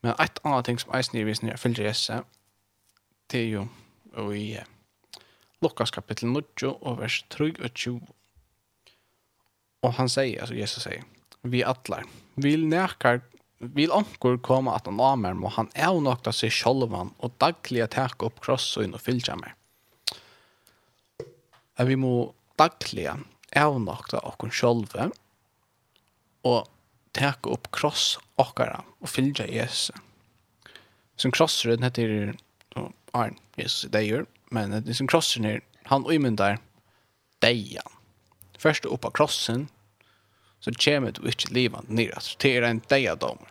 Men ett annat ting som eisen i visning er fylgjer Jesse det er jo og i Lukas kapittel 9 og vers 23. Og han sier, altså Jesus sier, vi atler, vil nekar, vil onkur koma at han amer, må han avnokta seg sjolvan og dagliga teka opp krossoin og fylgja meg. At vi må dagliga avnokta okkun sjolve og teka opp kross okkara og fylgja Jesus. Som krossrøden heter Arn, Jesus, er gjør. Men det er som krossen her, han umyndar deian. Først opp av krossen, så kommer du ikke livet nere. Så det er en deiadomer.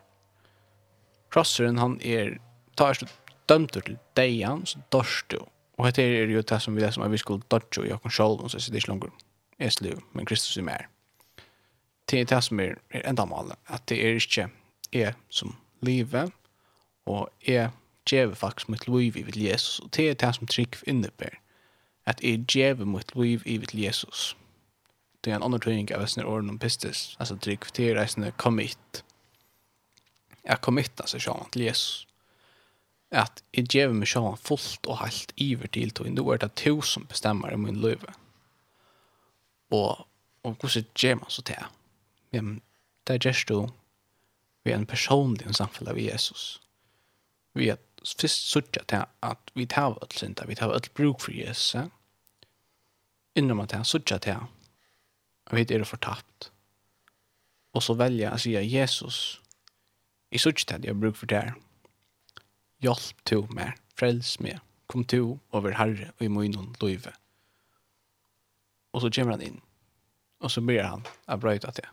Krosseren, han er, tar seg dømt til deian, så dørst du. Og dette er jo det som vi leser om at vi skulle dodge i okken sjål, så det ikke langer es men Kristus er mer. Det er det som er, er enda malet, at det er ikke jeg som livet, og jeg gjeve faktisk mitt liv i vil Jesus. Og det er det som trygg innebär. At jeg gjeve mitt liv i vil Jesus. Det er en annen tøyning av sånne årene om pistis. Altså trygg, det er sånne commit. Jeg committa seg sjåan til Jesus. At jeg gjeve meg sjåan fullt og helt iver til tog. Nå er det to som bestemmer i min liv. Og, og hvordan gjør man så til? Men det er just du vi er en personlig samfunn av Jesus. Vi er først sørger til at vi tar alt synda, vi tar alt bruk for Jesus, innom at jeg sørger til at vi er fortapt. Og så velja jeg å si Jesus, jeg sørger til at jeg har bruk for det her. Hjelp to meg, frels meg, kom to over Herre og i munnen løyve. Og så kommer han inn, og så ber han å brøyta til.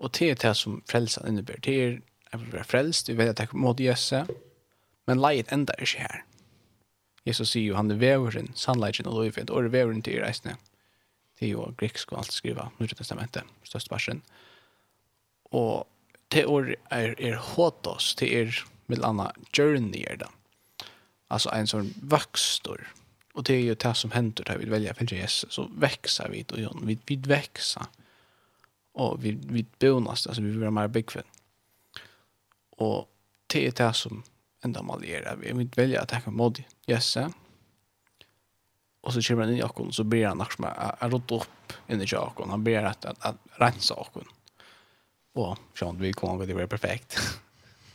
Og det er det som frelsen innebærer, det er jeg vil være frelst, vi vet at jeg kommer mot Jesus, Men leiet enda er ikke her. Jesus sier jo han er veveren, sannleggen og lovfint, og er veveren til reisende. Det er jo greksk og alt skriva, Nye Testamentet, største versen. Og det år er, er håtos, det er med anna journey er det. Altså en sånn vokstor. Og det er jo det som hender da vi velger å Jesus, så vekser vi og Jon, vi, vi vekser. Og vi, vi bonas, altså vi blir mer byggvinn. Og det er det som enda mal er at vi vil velge at jeg modi. Yes, ja. Og så kommer han inn i akkon, så ber han akkurat med, jeg rådde opp inn i akkon, han ber at at, at renser akkon. Og sånn, vi kommer til å være perfekt.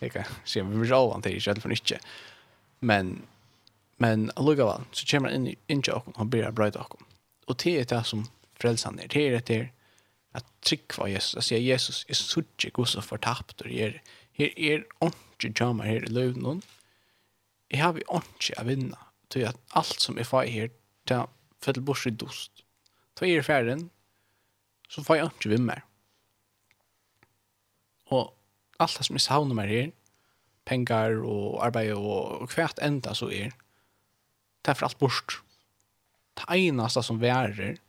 Jeg kan se, vi blir av han til, ikke for nytt. Men, men allugavann, så kommer han inn i inn i akkon, han ber at brøyde akkon. Og det er det som frelsan er, det er det at trykva Jesus, Jeg sier Jesus, jeg sørger god som fortapt, og jeg er, her er ånd ikke kommer her i løvnen. Jeg har vi ikke å vinne, til at alt som jeg får her, til fettel bort i dost. Til jeg er ferdig, så får jeg ikke vinne mer. Og alt det som jeg savner meg her, pengar og arbeid og, og hvert enda så er, det er for alt bort. Det eneste som værer,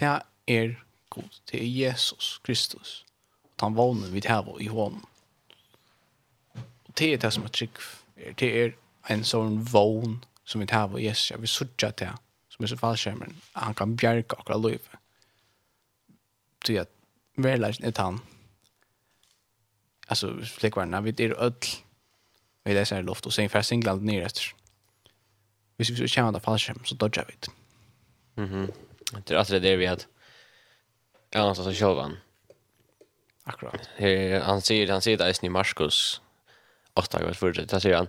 det er god, det er Jesus Kristus. Og han vågner vi til i hånden det er det som er trygg. Det är en sån vån som vi tar på Jesus. Jag vill til det som är så fallskjermen. Han kan bjerke akkurat liv. Det är att verkligen Altså, han. Alltså det. vi är öll. Vi leser i luft och sen färre singland ner etter. Hvis vi så kommer til fallskjermen, så dodger vi det. Mhm. Det är alltså det vi hade. Ja, någonstans så kör Akkurat. Han säger, han säger det i Markus åtta gånger förut. Där säger han,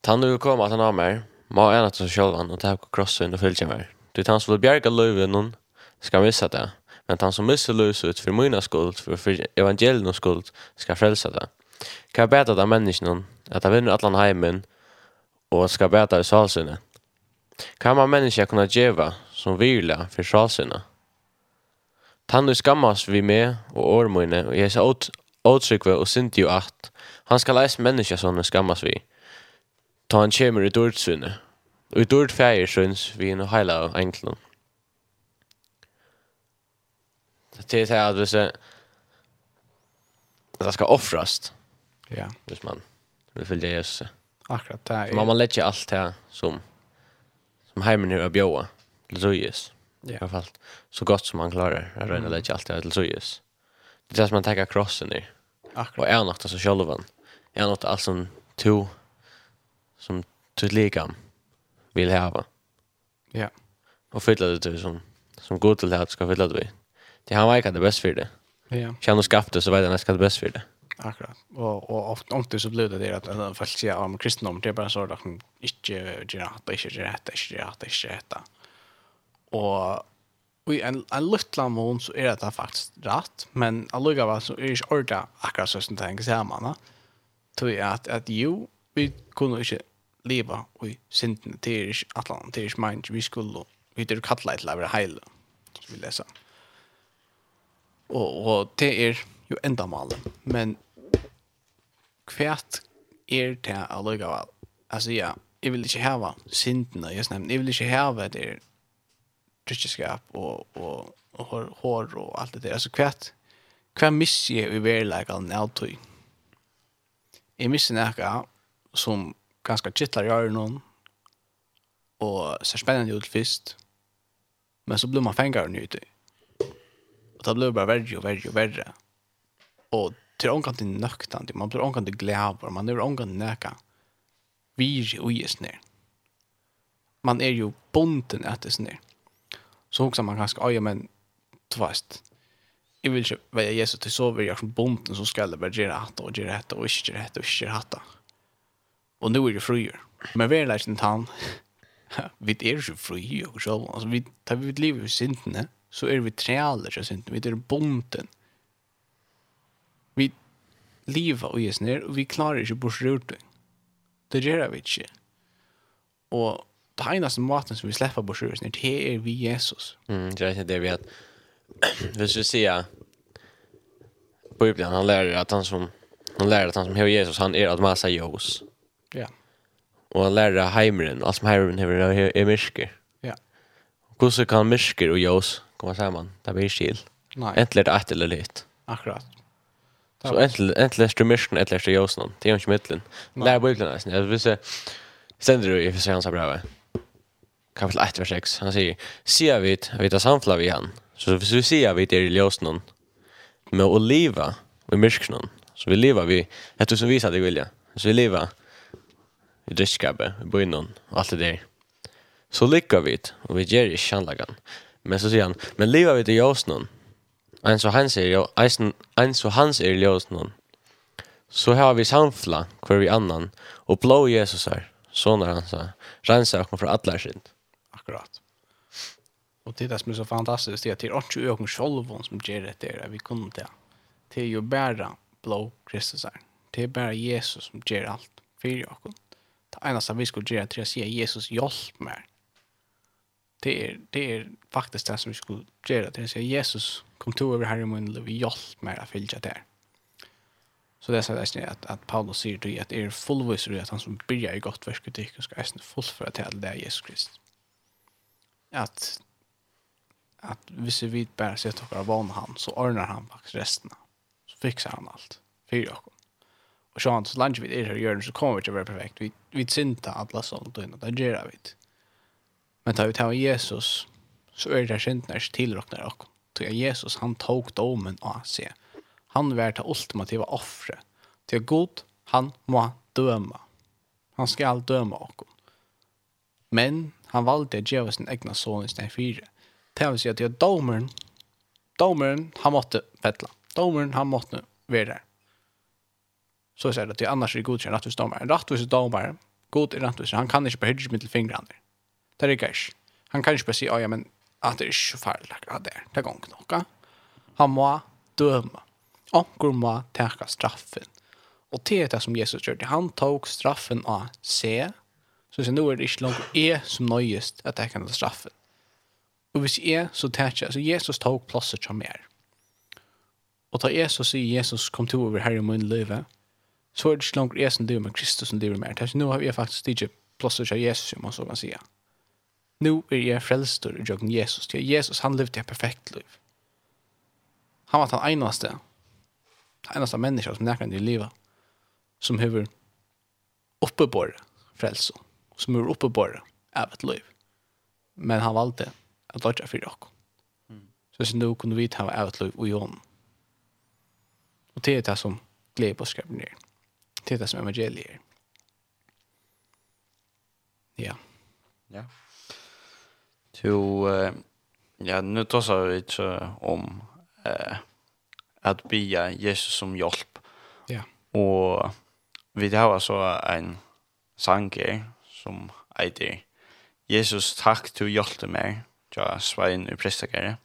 Tan du kommer att han har mer. Må en att så själva och ta på crossen och följa mer. Du tar så bjärga löven någon ska missa det. Men han som missar lös ut för mina skuld, för, för evangeliets skuld, ska frälsa det. Kan jag bäta de människorna att de vinner allan heimen och ska bäta i salsynet? Kan man människa kunna geva som vila för salsynet? Tannu skammas vi med og ormoine, og jeg sa åttrykve og syndi jo at, Han skal leise mennesker som han skammas vi. Ta han kommer i dårdsynet. Og i dård feir syns vi no heila av enklen. Det er det at hvis jeg det skal offrast. Ja. Hvis man vil fylde Jesus. Akkurat det. Er... Man må legge alt det som som heimen er bjåa til Zoyes. Ja. I hvert fall så godt som man klarer. Jeg røyner legge alt det til Zoyes. Det er det som man tenker krossen i. Akkurat. Og er nok det så sjølven är något allt som to som till legam vill ha. Ja. Och fylla det till som som går till det ska fylla det. Det han verkar det bäst för det. Ja. Känner skapte så vet han ska det bäst för det. Akkurat. Och och ofta inte så blir det det att en fall säger om kristendom det är bara så där kan inte göra att det inte rätt det inte rätt det inte rätt. Och Och en, en liten mån så är det faktiskt rätt, men alluga var så är det inte ordet akkurat så som det hänger samman tror jag at att jo, vi kunde inte leva i synden till er ikke atlan, till er ikke mind, vi skulle vi det kalla ett lävre heil som vi leser og, og det er jo enda malen, men kvært er det alliga vel. Alltså ja, jeg vil ikke häva syndene, jeg nämnde, jeg vil ikke häva det er tryckeskap og, og och hår, hår og alt det der, altså kvært hva misser jeg i verleggene av tog jeg mister noe som ganske kittler gjør noen, og ser spennende ut først, men så blir man fengere nyte. Og da blir det bare verre og verre og verre. Og til omkant til nøktant, man blir omkant til glæver, man er omkant til nøkka. Vir og gis ned. Man er jo bonden etter sned. Så hoksa man ganske, oi, men du jag vill ju vad Jesus til så vil jeg som bonden som skulle hatt og gjøre hatt og ikke gjøre hatt og ikke gjøre hatt. Og nå er det fruer. Men vi är en han. Vi er ikke fruer og så Altså, vi tar vi lever i synden så er vi trealer så synden vi er bonden. Vi lever og ges ner og vi klarer ikke bort runt. Det gjør vi ikke. Og det eneste maten som vi slipper bort runt det er vi Jesus. Mm, det är det vi att Vi skulle säga Bibeln han lär att han som han lär att han som hör Jesus han är att massa Jesus. Ja. Och han lär heimren, allt som heimren är är mysker. Ja. Hur så kan mysker och Jesus komma samman? Det blir skil. Nej. Äntligen ett eller lite. Akkurat. Så äntligen äntligen är mysker äntligen är Jesus någon. Det är inte mitten. Lär Bibeln nästan. Jag vill säga Sender du i för sig hans bra. Kapitel 1 vers 6. Han säger: "Sia vid, vid att samfla vi han." Så hvis vi sier at vi er i ljøsene, med å leve i mørkene, så vi lever vi, etter som viser at jeg vilja, så vi lever i drittskapet, i bøynen, og alt det der. Så lykker vi det, og vi gjør ikke anlagen. Men så sier han, men lever vi i ljøsene, en så han er, en så han sier i ljøsene, så har vi samfla hver vi annan, og blå Jesus her, sånne han sa, renser oss fra atler sin. Akkurat. Och det är det som är så fantastiskt, det är att det är inte ögon självån som ger det där, vi kommer till. Det är ju bara blå Kristus här. Det är bara Jesus som ger allt för ögon. Det enda som vi skulle göra är att säga Jesus hjälp mig. Det är, det är faktiskt det som vi skulle göra, det är att säga Jesus kom till över här i munnen och hjälp mig att följa det här. Så det är så att, att Paulus säger till att er fullvis att han som börjar i gott verket ska ästna fullföra till det Jesus Kristus. Att att hvis vi bara sätter oss av han så ordnar han faktiskt resten. Så fixar han allt. Fyra och Och så han så lunch vid er gör så kommer det vara perfekt. Vi vi synta alla sånt och det gör vi. Men tar vi tar Jesus så är det synd när tillrocknar och till Jesus han tog domen av sig. Han var det ultimativa offret. Till god han må döma. Han ska allt döma och. Men han valde att ge oss sin egna son i sin fyra Det vil si at det er domeren. Domeren han måtte fettla. Domeren han måtte være der. Så sier det at det annars er godkjent rettvis domaren. Rettvis domaren, god er rettvis, han kan ikke bare hyrre mitt fingrene. Det er ikke ikke. Han kan ikke bare si, ja, men at det er ikke farlig akkurat der. Det er gong nok. Han må døme. Anker må teka straffen. Og det er det som Jesus gjør. Han tok straffen av C. Så sier, nå er det ikke langt jeg som nøyest at jeg kan ta straffen. Og hvis jeg så tætja, så Jesus tog plasset til mer. Og da Jesus sier Jesus kom til over her i min liv, så er det ikke langt jeg som driver med Kristus som driver mer. Så nå har jeg faktisk ikke plasset til Jesus, som man så kan sige. Nå er jeg frelster i jøkken Jesus. Til Jesus, han levde et perfekt liv. Han var den eneste, den eneste menneske som nærkant i livet, som har oppebåret frelse, som har oppebåret av et liv. Men han valgte at lodja fyrir okkur. Mm. Så hvis nå kunne vi ta av et liv og jón. Og det er det som gleder på skrevet ned. Det er det som evangeliet er. Ja. Ja. To, uh, ja, nu tassar vi ikke om uh, at bia Jesus som hjelp. Ja. Og vi har så en sanger som eitir Jesus takk til hjelpte meg tja Svein i prestakere.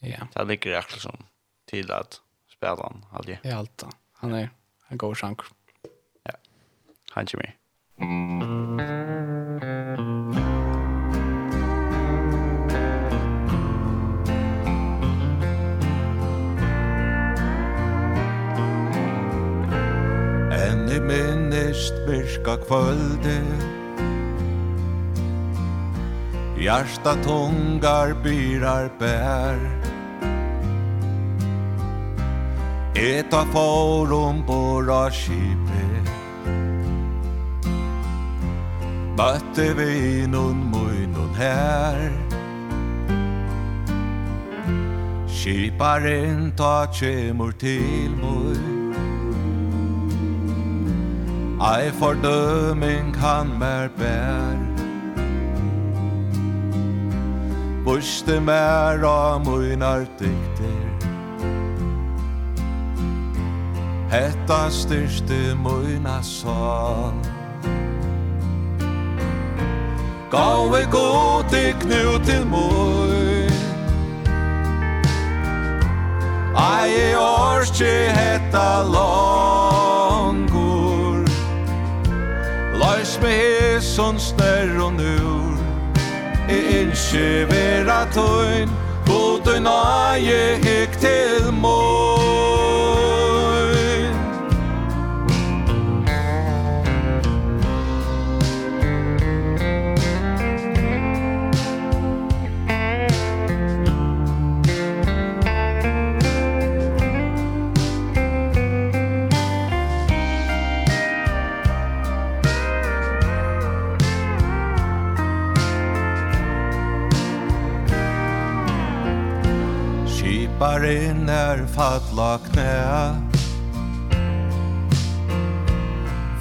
Ja. Det ligger akkurat som til at spela han aldri. Ja, alt da. Han er en god sjank. Ja, han kommer. Enn i minnist virka kvöldet Hjärsta tungar byrar bär. Eta forum bora kipe Bötte vi nun muinun här Kiparen ta tjemur til mui Ei fordøming han mer bær Buste mer av munar dykter Hetta styrste muna sal Gave god i knu til mui Ai orski hetta longur. Lois me hesson snær og nu Jeg elsker vera tøyn. God og nage hik til mål tar fatla knæ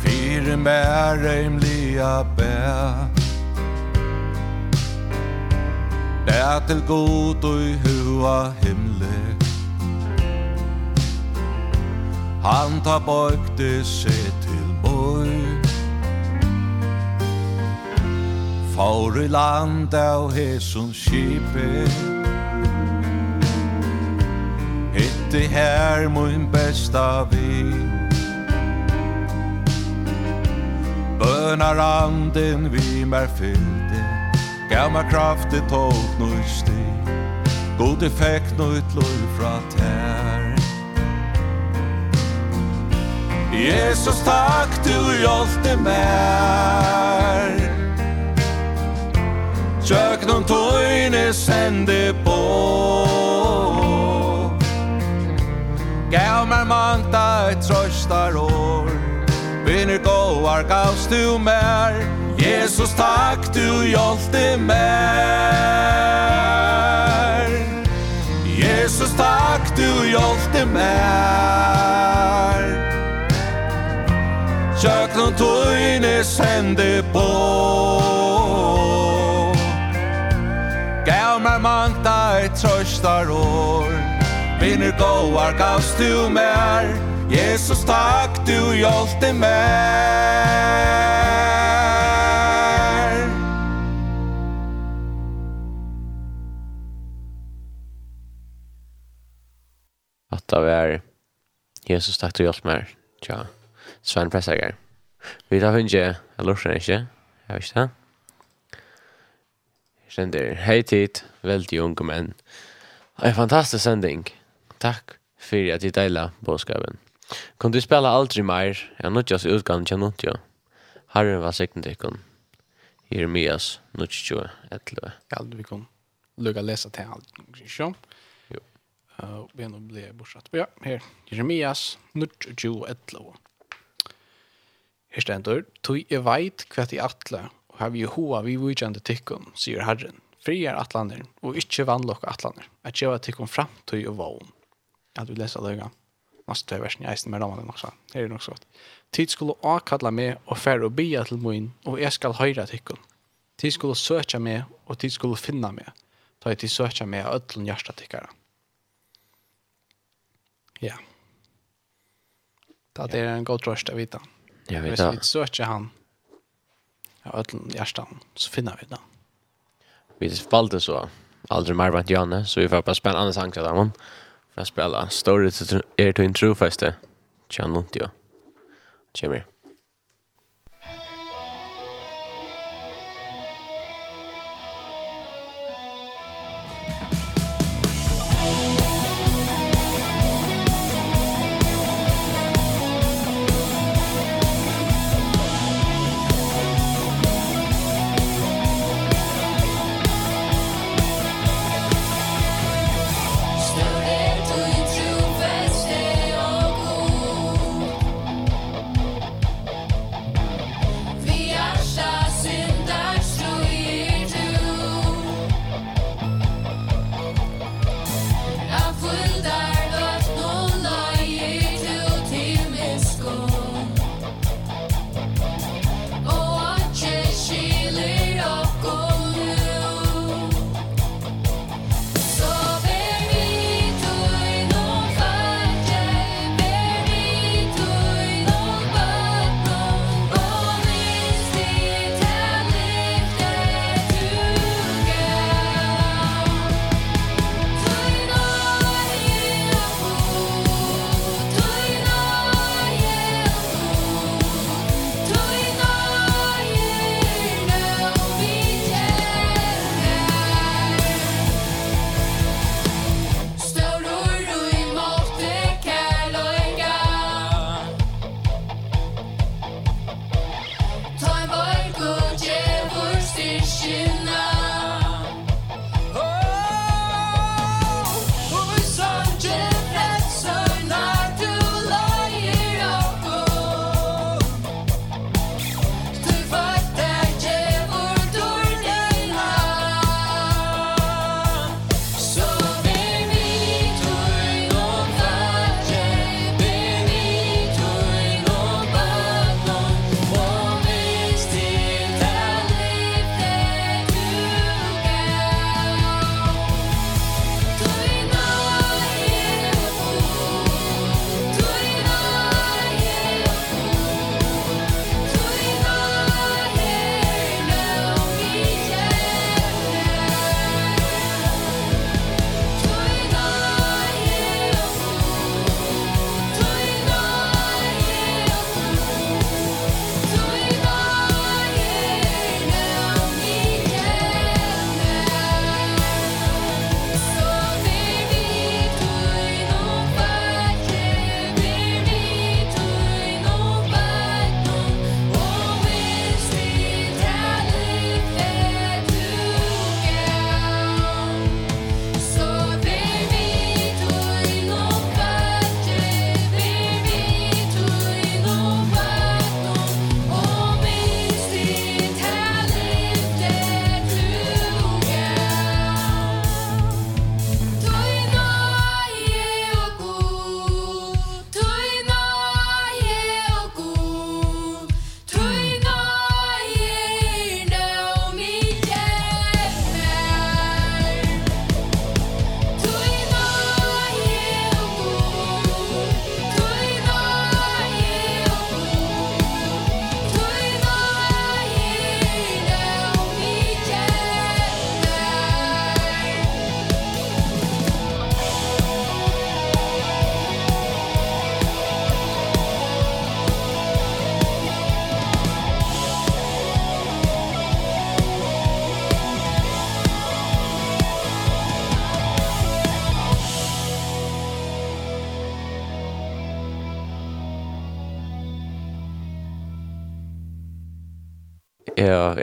Fyre mer reimliga bæ Bæ til god og i hua himle. Han ta bøkte seg til bøy Fáru land av hesson skipet det her min besta vi Bønar anden vi mer fyllde Gamma kraft det tog nu sti God effekt nu ut lov fra tær. Jesus takk du hjalte mer Tjöknum tøyne sende på Gav mer mangta et trøstar år Vinner gåar gavst du mer Jesus takk du hjolte mer Jesus takk du hjolte mer Tjöknum tøyne sende på Gav mer mangta et trøstar år Vinner goar gavst du mer Jesus takk du hjalte mer At det er Jesus takk du hjalte mer Tja, Sven Pressager. Vi tar hundje, jeg lurer ikke Jeg vet ikke det Jeg kjenner, hei tid, veldig unge menn. Det er en fantastisk sending takk for at du deila bådskapen. Kom du spela aldri meir, jeg nødjas utgang til nødja. Herren var sikten til ikon. Jeremias nødja etlø. Ja, du kan lukka lesa til alt. Jo. Og vi nå ble bortsatt. Ja, her. Jeremias nødja etlø. Her stendur, «Tui jeg veit hva ti atle, og har vi hoa vi vujjande tykkun, sier Herren. Friar atlaner, og ikkje vannlokk atlaner, at jeg var tykkun tui og vogn at vi leser løyga. Næste tre versen i eisen med rammene nok sånn. Det er nok så godt. Tid skulle avkalla meg og færre og bia til moin, og jeg skal høyra tikkun. Tid skulle søkja meg, og tid skulle finna meg. Ta i tid søkja meg av ötlun hjärsta tikkara. Ja. Det er en god trøst å vite. Jeg vet det. Hvis vi søkja han, av ötlun hjärsta, så finna vi det. Vi valde så aldri mer vant Janne, så vi får bare spennende sanger der, men... Ja för att spela. Story är till en trofäste. Tja, nånt jag. Tja, mer.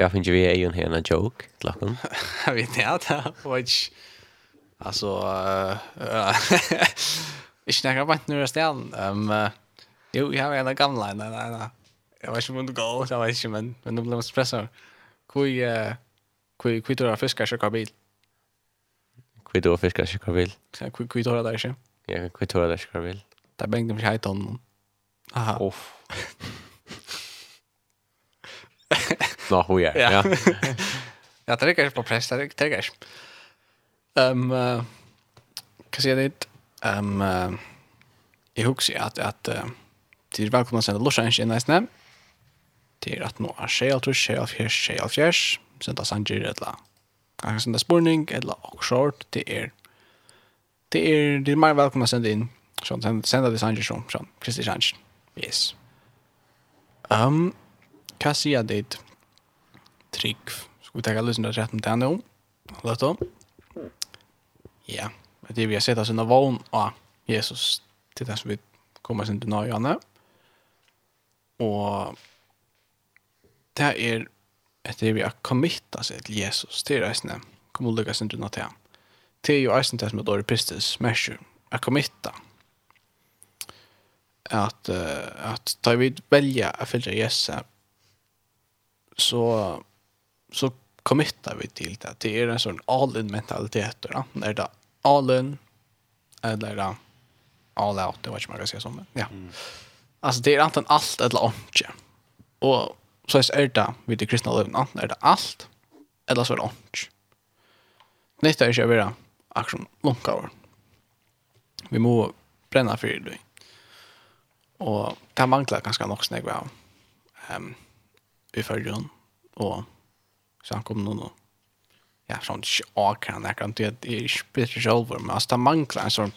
jag finns ju vi är ju en hena joke lacken. Jag vet inte att which alltså eh jag snackar bara nu resten. Ehm jo jag har en gamla nej nej nej. Jag vet inte om det går, jag vet inte men men de blev espresso. Kui eh kui kui då fiskar sig kabil. Kui då fiskar sig kabil. Ja kui kui då där sig. Ja kui då där sig kabil. Där bänkte mig hajton. Aha. Uff. nå hur jag. Ja. ja det är på press jag tycker. Ehm kan se det ehm jag husar att att till välkomna sen Los Angeles nästa nästa. Till att nå är shell to shell av här sig av sen då sen det la. Kanske sen det spurning eller och short det är det är det är mer välkomna sen in. Så sen sen det sen som som Christian. Yes. Ehm um, Kassia det trygg. Ska vi ta alla lyssna rätt om det nu? Låt då. Ja, det vi har sett oss under vågen av Jesus till det som vi kommer sin dina janne Och det är att det vi har committa sig till Jesus till reisne. Kom och lyckas inte något han. Det är ju eisen det som är dålig pristis, mersur, att committa. Att, uh, att ta vid välja att följa Jesus så så committar vi till det. Det är en sån all-in mentalitet. Då. Det är det all-in eller det all-out, det var inte man kan säga som. Ja. Mm. Alltså det är antingen allt eller inte. Och så är det vid det kristna livet. Antingen är det allt eller så är det inte. Nytt är inte att vara aktion långa Vi må bränna för det. Och det manglar ganska nog snägg av um, i förrjun. Och Så han kom noen og ja, sånn ikke akkurat, jeg kan ikke, det er ikke bedre selv, men altså, det mangler en sånn,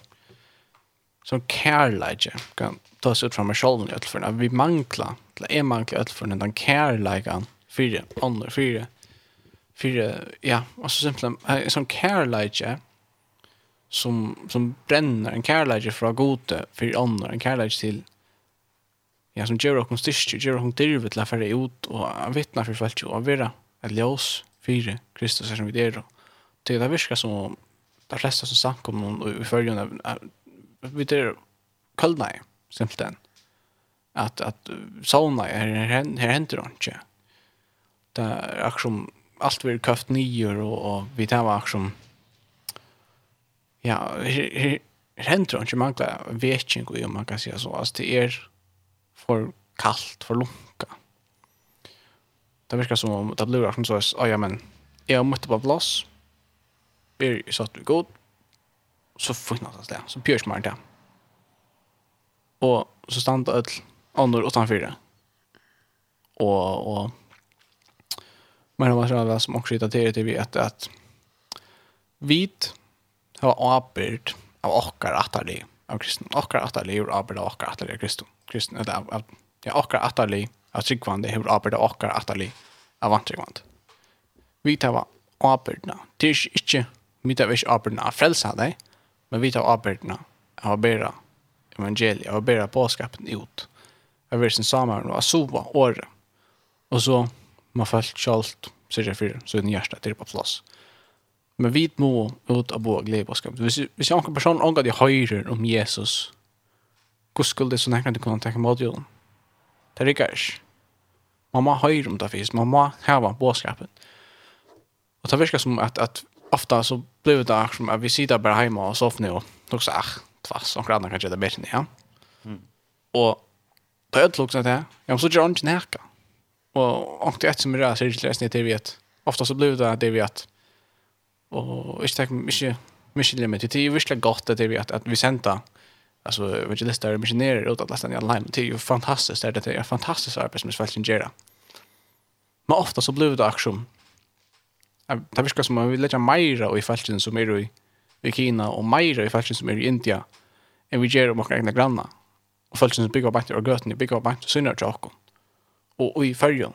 sån kærleik, kan ta oss ut fra meg selv, i ødelføren, vi mangler, eller jeg mangler ødelføren, den kærleiken, fire, andre, fire, fire, ja, altså simpelthen, en sånn kærleik, som, som brenner en kærleik fra gode, fire andre, en kærleik til, ja, som gjør oss styrke, gjør oss dirve til å fære ut, og vittne for folk, og være, et ljós fire Kristus er som vi er. og Det det virker som om de fleste som snakker om noen i følgen av vi er kølna i, simpelthen. At, at sauna er her, her henter han ikke. Det er akkur som alt vi er køft nyer og, og vi tar akkur som ja, her, her, her henter han ikke mangler vetning og man kan si så. Altså det er for kallt, for lumt det virker som om det blir som så att ja men jag måste på plass. Blir så att god. Så funnast det så pjørs man det. og så stannar öll andra utan fyra. Och och men det var så att som också irriterar till vi att att vit har apert av okkar atali av kristen. Okkar atali av okkar atali av kristen. Kristen eller av ja okkar atali av tryggvande hever arbeid okkar atali av antryggvande. Vi tar arbeidna. Det är inte vi tar ikke arbeidna av frälsa dig, men vi tar arbeidna av å bæra evangeliet, av å bæra påskapen ut. Av å sin samer og sova året. Och så man følt kjalt, sier jeg så er den hjertet til på plass. Men vi må ut av bo og glede påskapen. Hvis, hvis jeg anker person anker de høyrer om Jesus, hvordan skulle det så nekker du kunne tenke mot jorden? Det rikker ikke. Man må höra om det finnes. Man må häva bådskapen. Og det virker som at, at ofta så blir det akkurat som at vi sitter bare hjemme og soffar och då så ah, tvass, och grannar kan gjøre det bättre. Ja? Mm. Och då är det det. Ja, men så gör inte näka. Och, och det är ett som är rör sig till resten det vi att ofta så blir det det vi att och inte mycket mycket limit. Det är ju verkligen gott det vi att, att vi sända alltså evangelister och missionärer utan att i online det är ju fantastiskt det är ett fantastiskt arbete som svälten gör. Men ofta så blir det aktion. Det viskar som man vill lägga mera i fälten som är i, i Kina och mera i fälten som är i India än vi gör om våra egna grannar. Och fälten som bygger bättre och göten bygger bättre synner till oss. Och, och i färgen.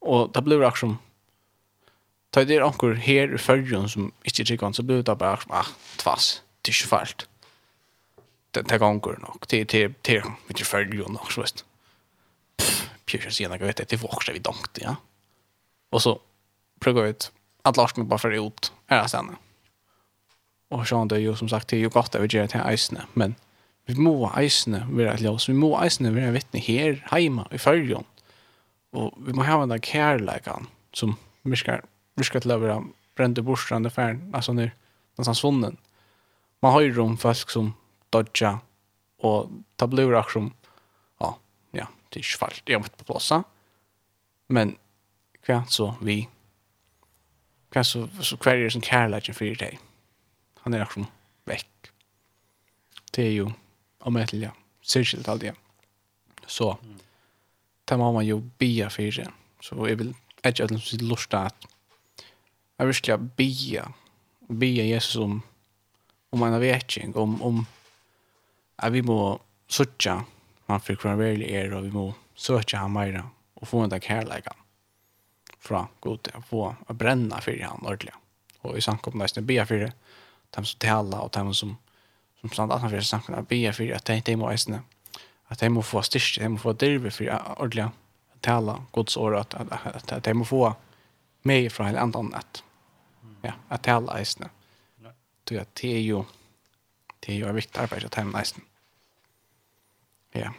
Och det blir aktion Ta det är anker här i färgen som inte tycker så blir det bara ah, tvass, det är ju fält det det går nog till till till vilket följer ju nok så vet Pjäs jeg sier noe vet det var också vi dankt ja. og så prøver vi ut at Lars mig bare för ut här stedet og sånn det er jo som sagt det er jo godt at vi gjør det til eisene men vi må eisene være att låsa vi må eisene være vittne her hemma i följon. og vi må ha den där kärleken som vi ska vi være leverera brände borstrande färn alltså nu någonstans svunnen. Man har jo rum folk som dodja, og det blir akkurat som, ja, ja, det er ikke falt, jeg vet på plassa. men hva så vi, hva så, så hva er det som kærleikken fyrir deg? Han er akkurat vekk. Det er jo, om et lille, særskilt alt det. Så, det må man jo bia for fyrir, så jeg vil ikke at det er lurt at jeg vil ikke bia, bia Jesus om, om en avvetning, om, om at vi må søtja man for hva verlig er, og vi må søtja han meira og få en dag fra god til å få å brenne for han ordentlig. Og i samkom nesten be for det, dem som taler og dem som som stand annan för samkom att be för att det må äsna att det må få styrka, det må få drive för ordentligt tala Guds ord att att att det må få mig från en annan att ja att tala äsna. Det är ju det är ju viktigt arbete att hämna äsna. Ja.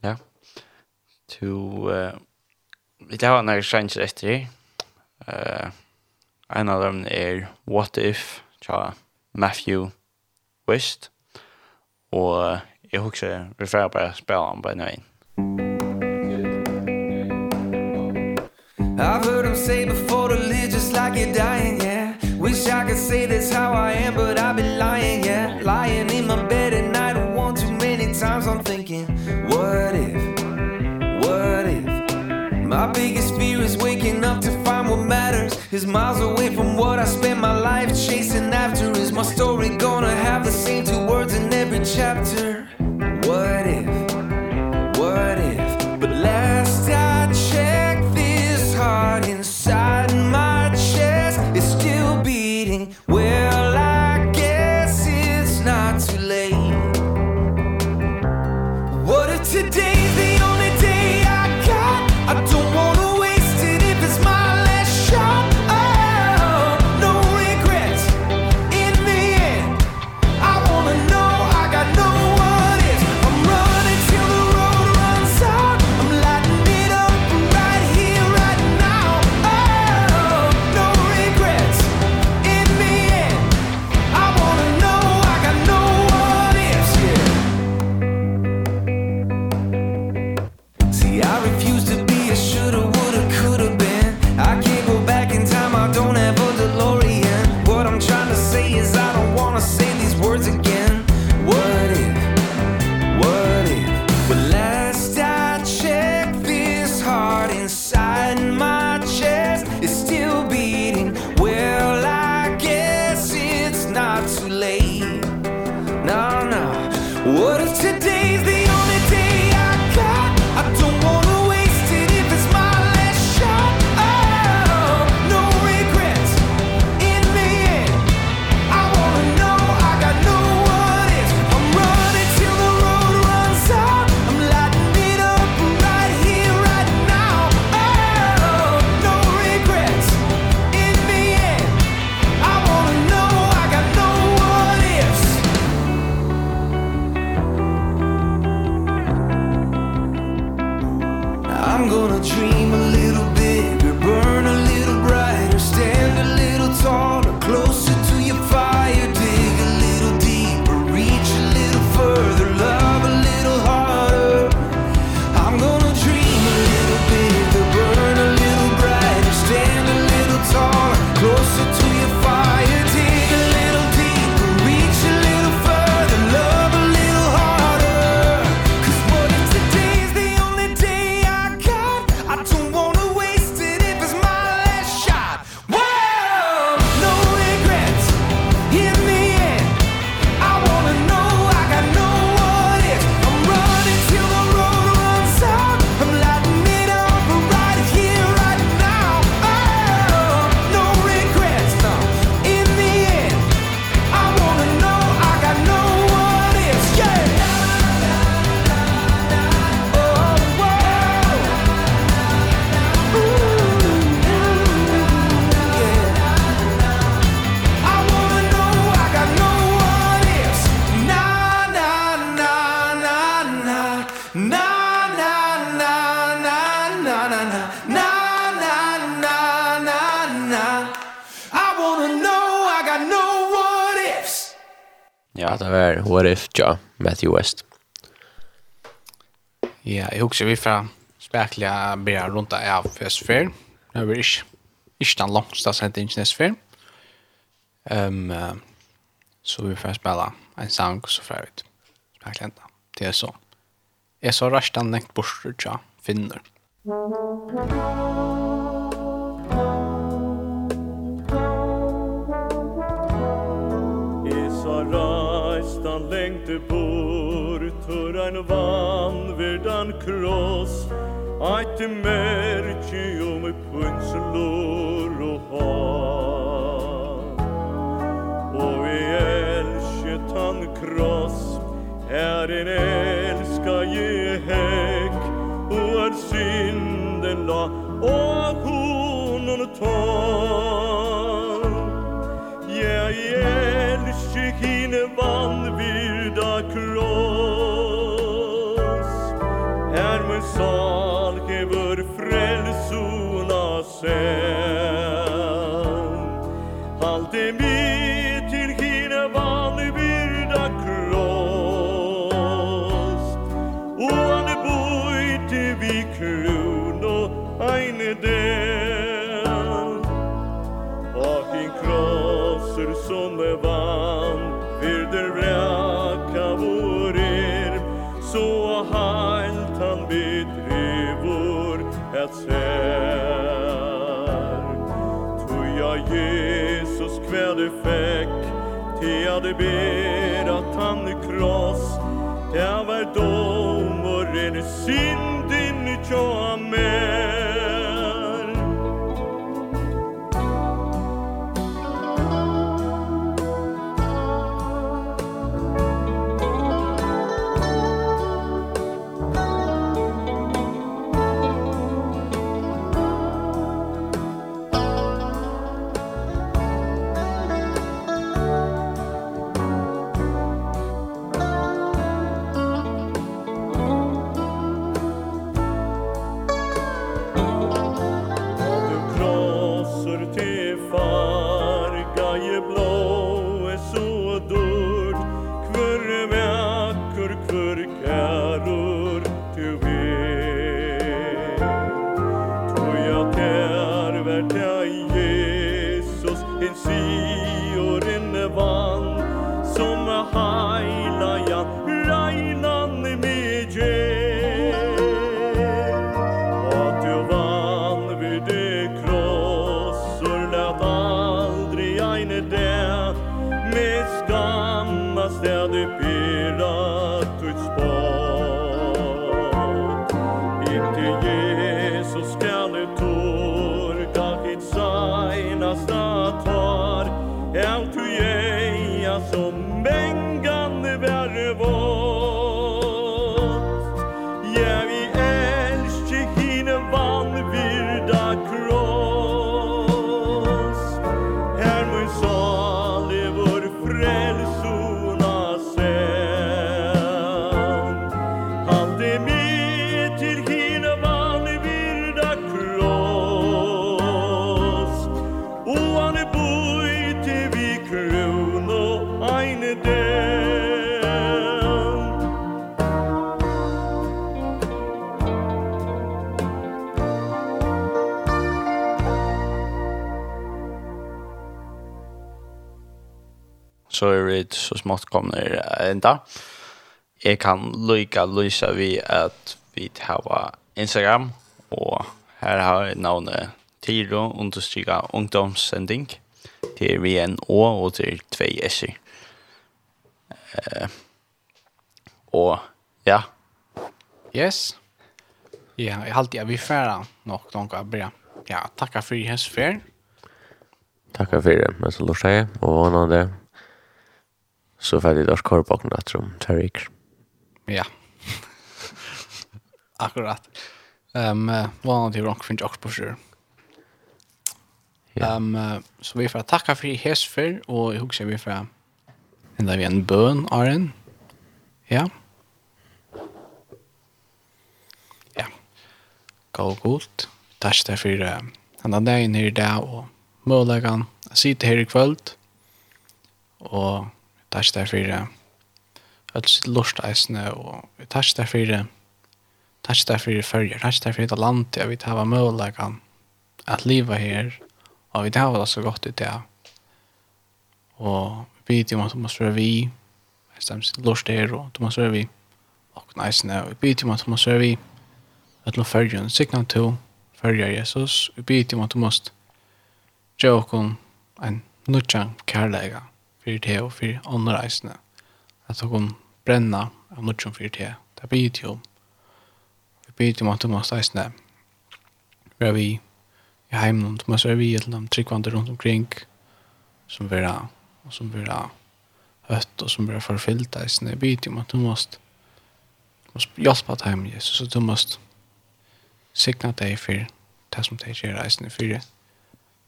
Ja. To eh vi tar några chanser efter. Eh en av dem är What if tja Matthew West och jag husar vi får bara spela om på någon. I've heard him say before the religious like you're dying, yeah Wish I could say that's how I am, but I my bed at night one too many times. I'm thinking what if what if my biggest fear is waking up to find what matters? Is miles away from what I spent my life chasing after. Is my story gonna have the same two words in every chapter? till West. Ja, jag också vi från spärkliga börjar runt där av Westfair. Nu blir det inte den långsta sentingen Westfair. Ehm så vi får spela en sang så för ut. Spärkliga inte. Det är så. Jag så rastan näkt bort tror jag. Finner. Thank. ein vanverdan kross. Eit merki om punslor og hav Og vi elsket han kross Er en elska je hek Og er synden la Og honon tar ser ja det ber at han i kross Det var dom och ren synd inni tjoa meg vi så smått kommer enda. Jeg kan lykke lyse vi at vi har Instagram, og her har jeg navnet Tiro, understryka ungdomssending, til vi en Å og til 2 S-er. Uh, og ja. Yes. Ja, jeg halte jeg vi fære nok noen av bra. Ja, takk for i hans fer. Takk for det, men så lort seg, og vannende så får det dårs korbakken att som Tarik. Ja. Akkurat. Ehm um, vanligt hur rock från också på. Ja. Ehm så vi får tacka för hes för och jag husar vi får där vi en bön Aren. Ja. Ja. Gå gott. Tack där för han har dagen här idag och möjligen sitter här i kväll och takk der for at sitt lort eisene, og vi takk der for takk der for følger, takk der for det land, jeg vil hava møllagan at livet her, og vi har det så godt ut det. Og vi vet jo at du må svøre vi, stemmes lort her, og du må svøre vi, og nice og vi vet jo at du må svøre vi, at du følger, sikna to, følger Jesus, vi vet jo at du må gjøre en nutjan kærlega för te och för andra isne. Att de kan bränna av något som för te. Det blir ju Det blir om att de måste isne. Där vi i hemmen de måste vi ett de tryggvande runt omkring som vara och som vara hött och som vara förfyllt isne. Det blir om att de måste måste hjälpa till hem Jesus så du måste signa dig för det som de gör isne för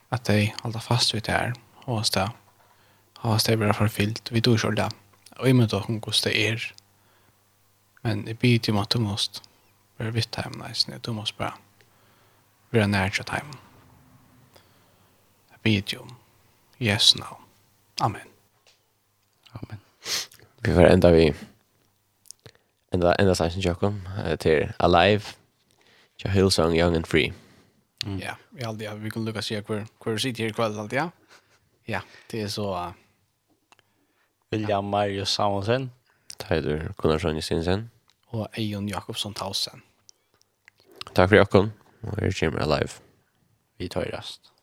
att de håller fast vid det här och oss där og ha stäver från filt vi då kör det. Og jeg med då hon det er. Men det blir ju mat du måste vara vitt hem nice. Nu du måste bara vara nära till hem det blir ju yes now amen. Amen. Vi får enda vi enda enda ända sen Jakob til alive Ja, Hillsong Young and Free. Ja, vi aldrig vi kan lukka se kvar kvar sitter här kväll alltid, ja. Ja, det är så uh, William Marius Samuelsen. Teidur Gunnarsson Jensen. Og Eion Jakobsson Tausen. Takk for Jakon, og her kommer jeg live. Vi tar rast.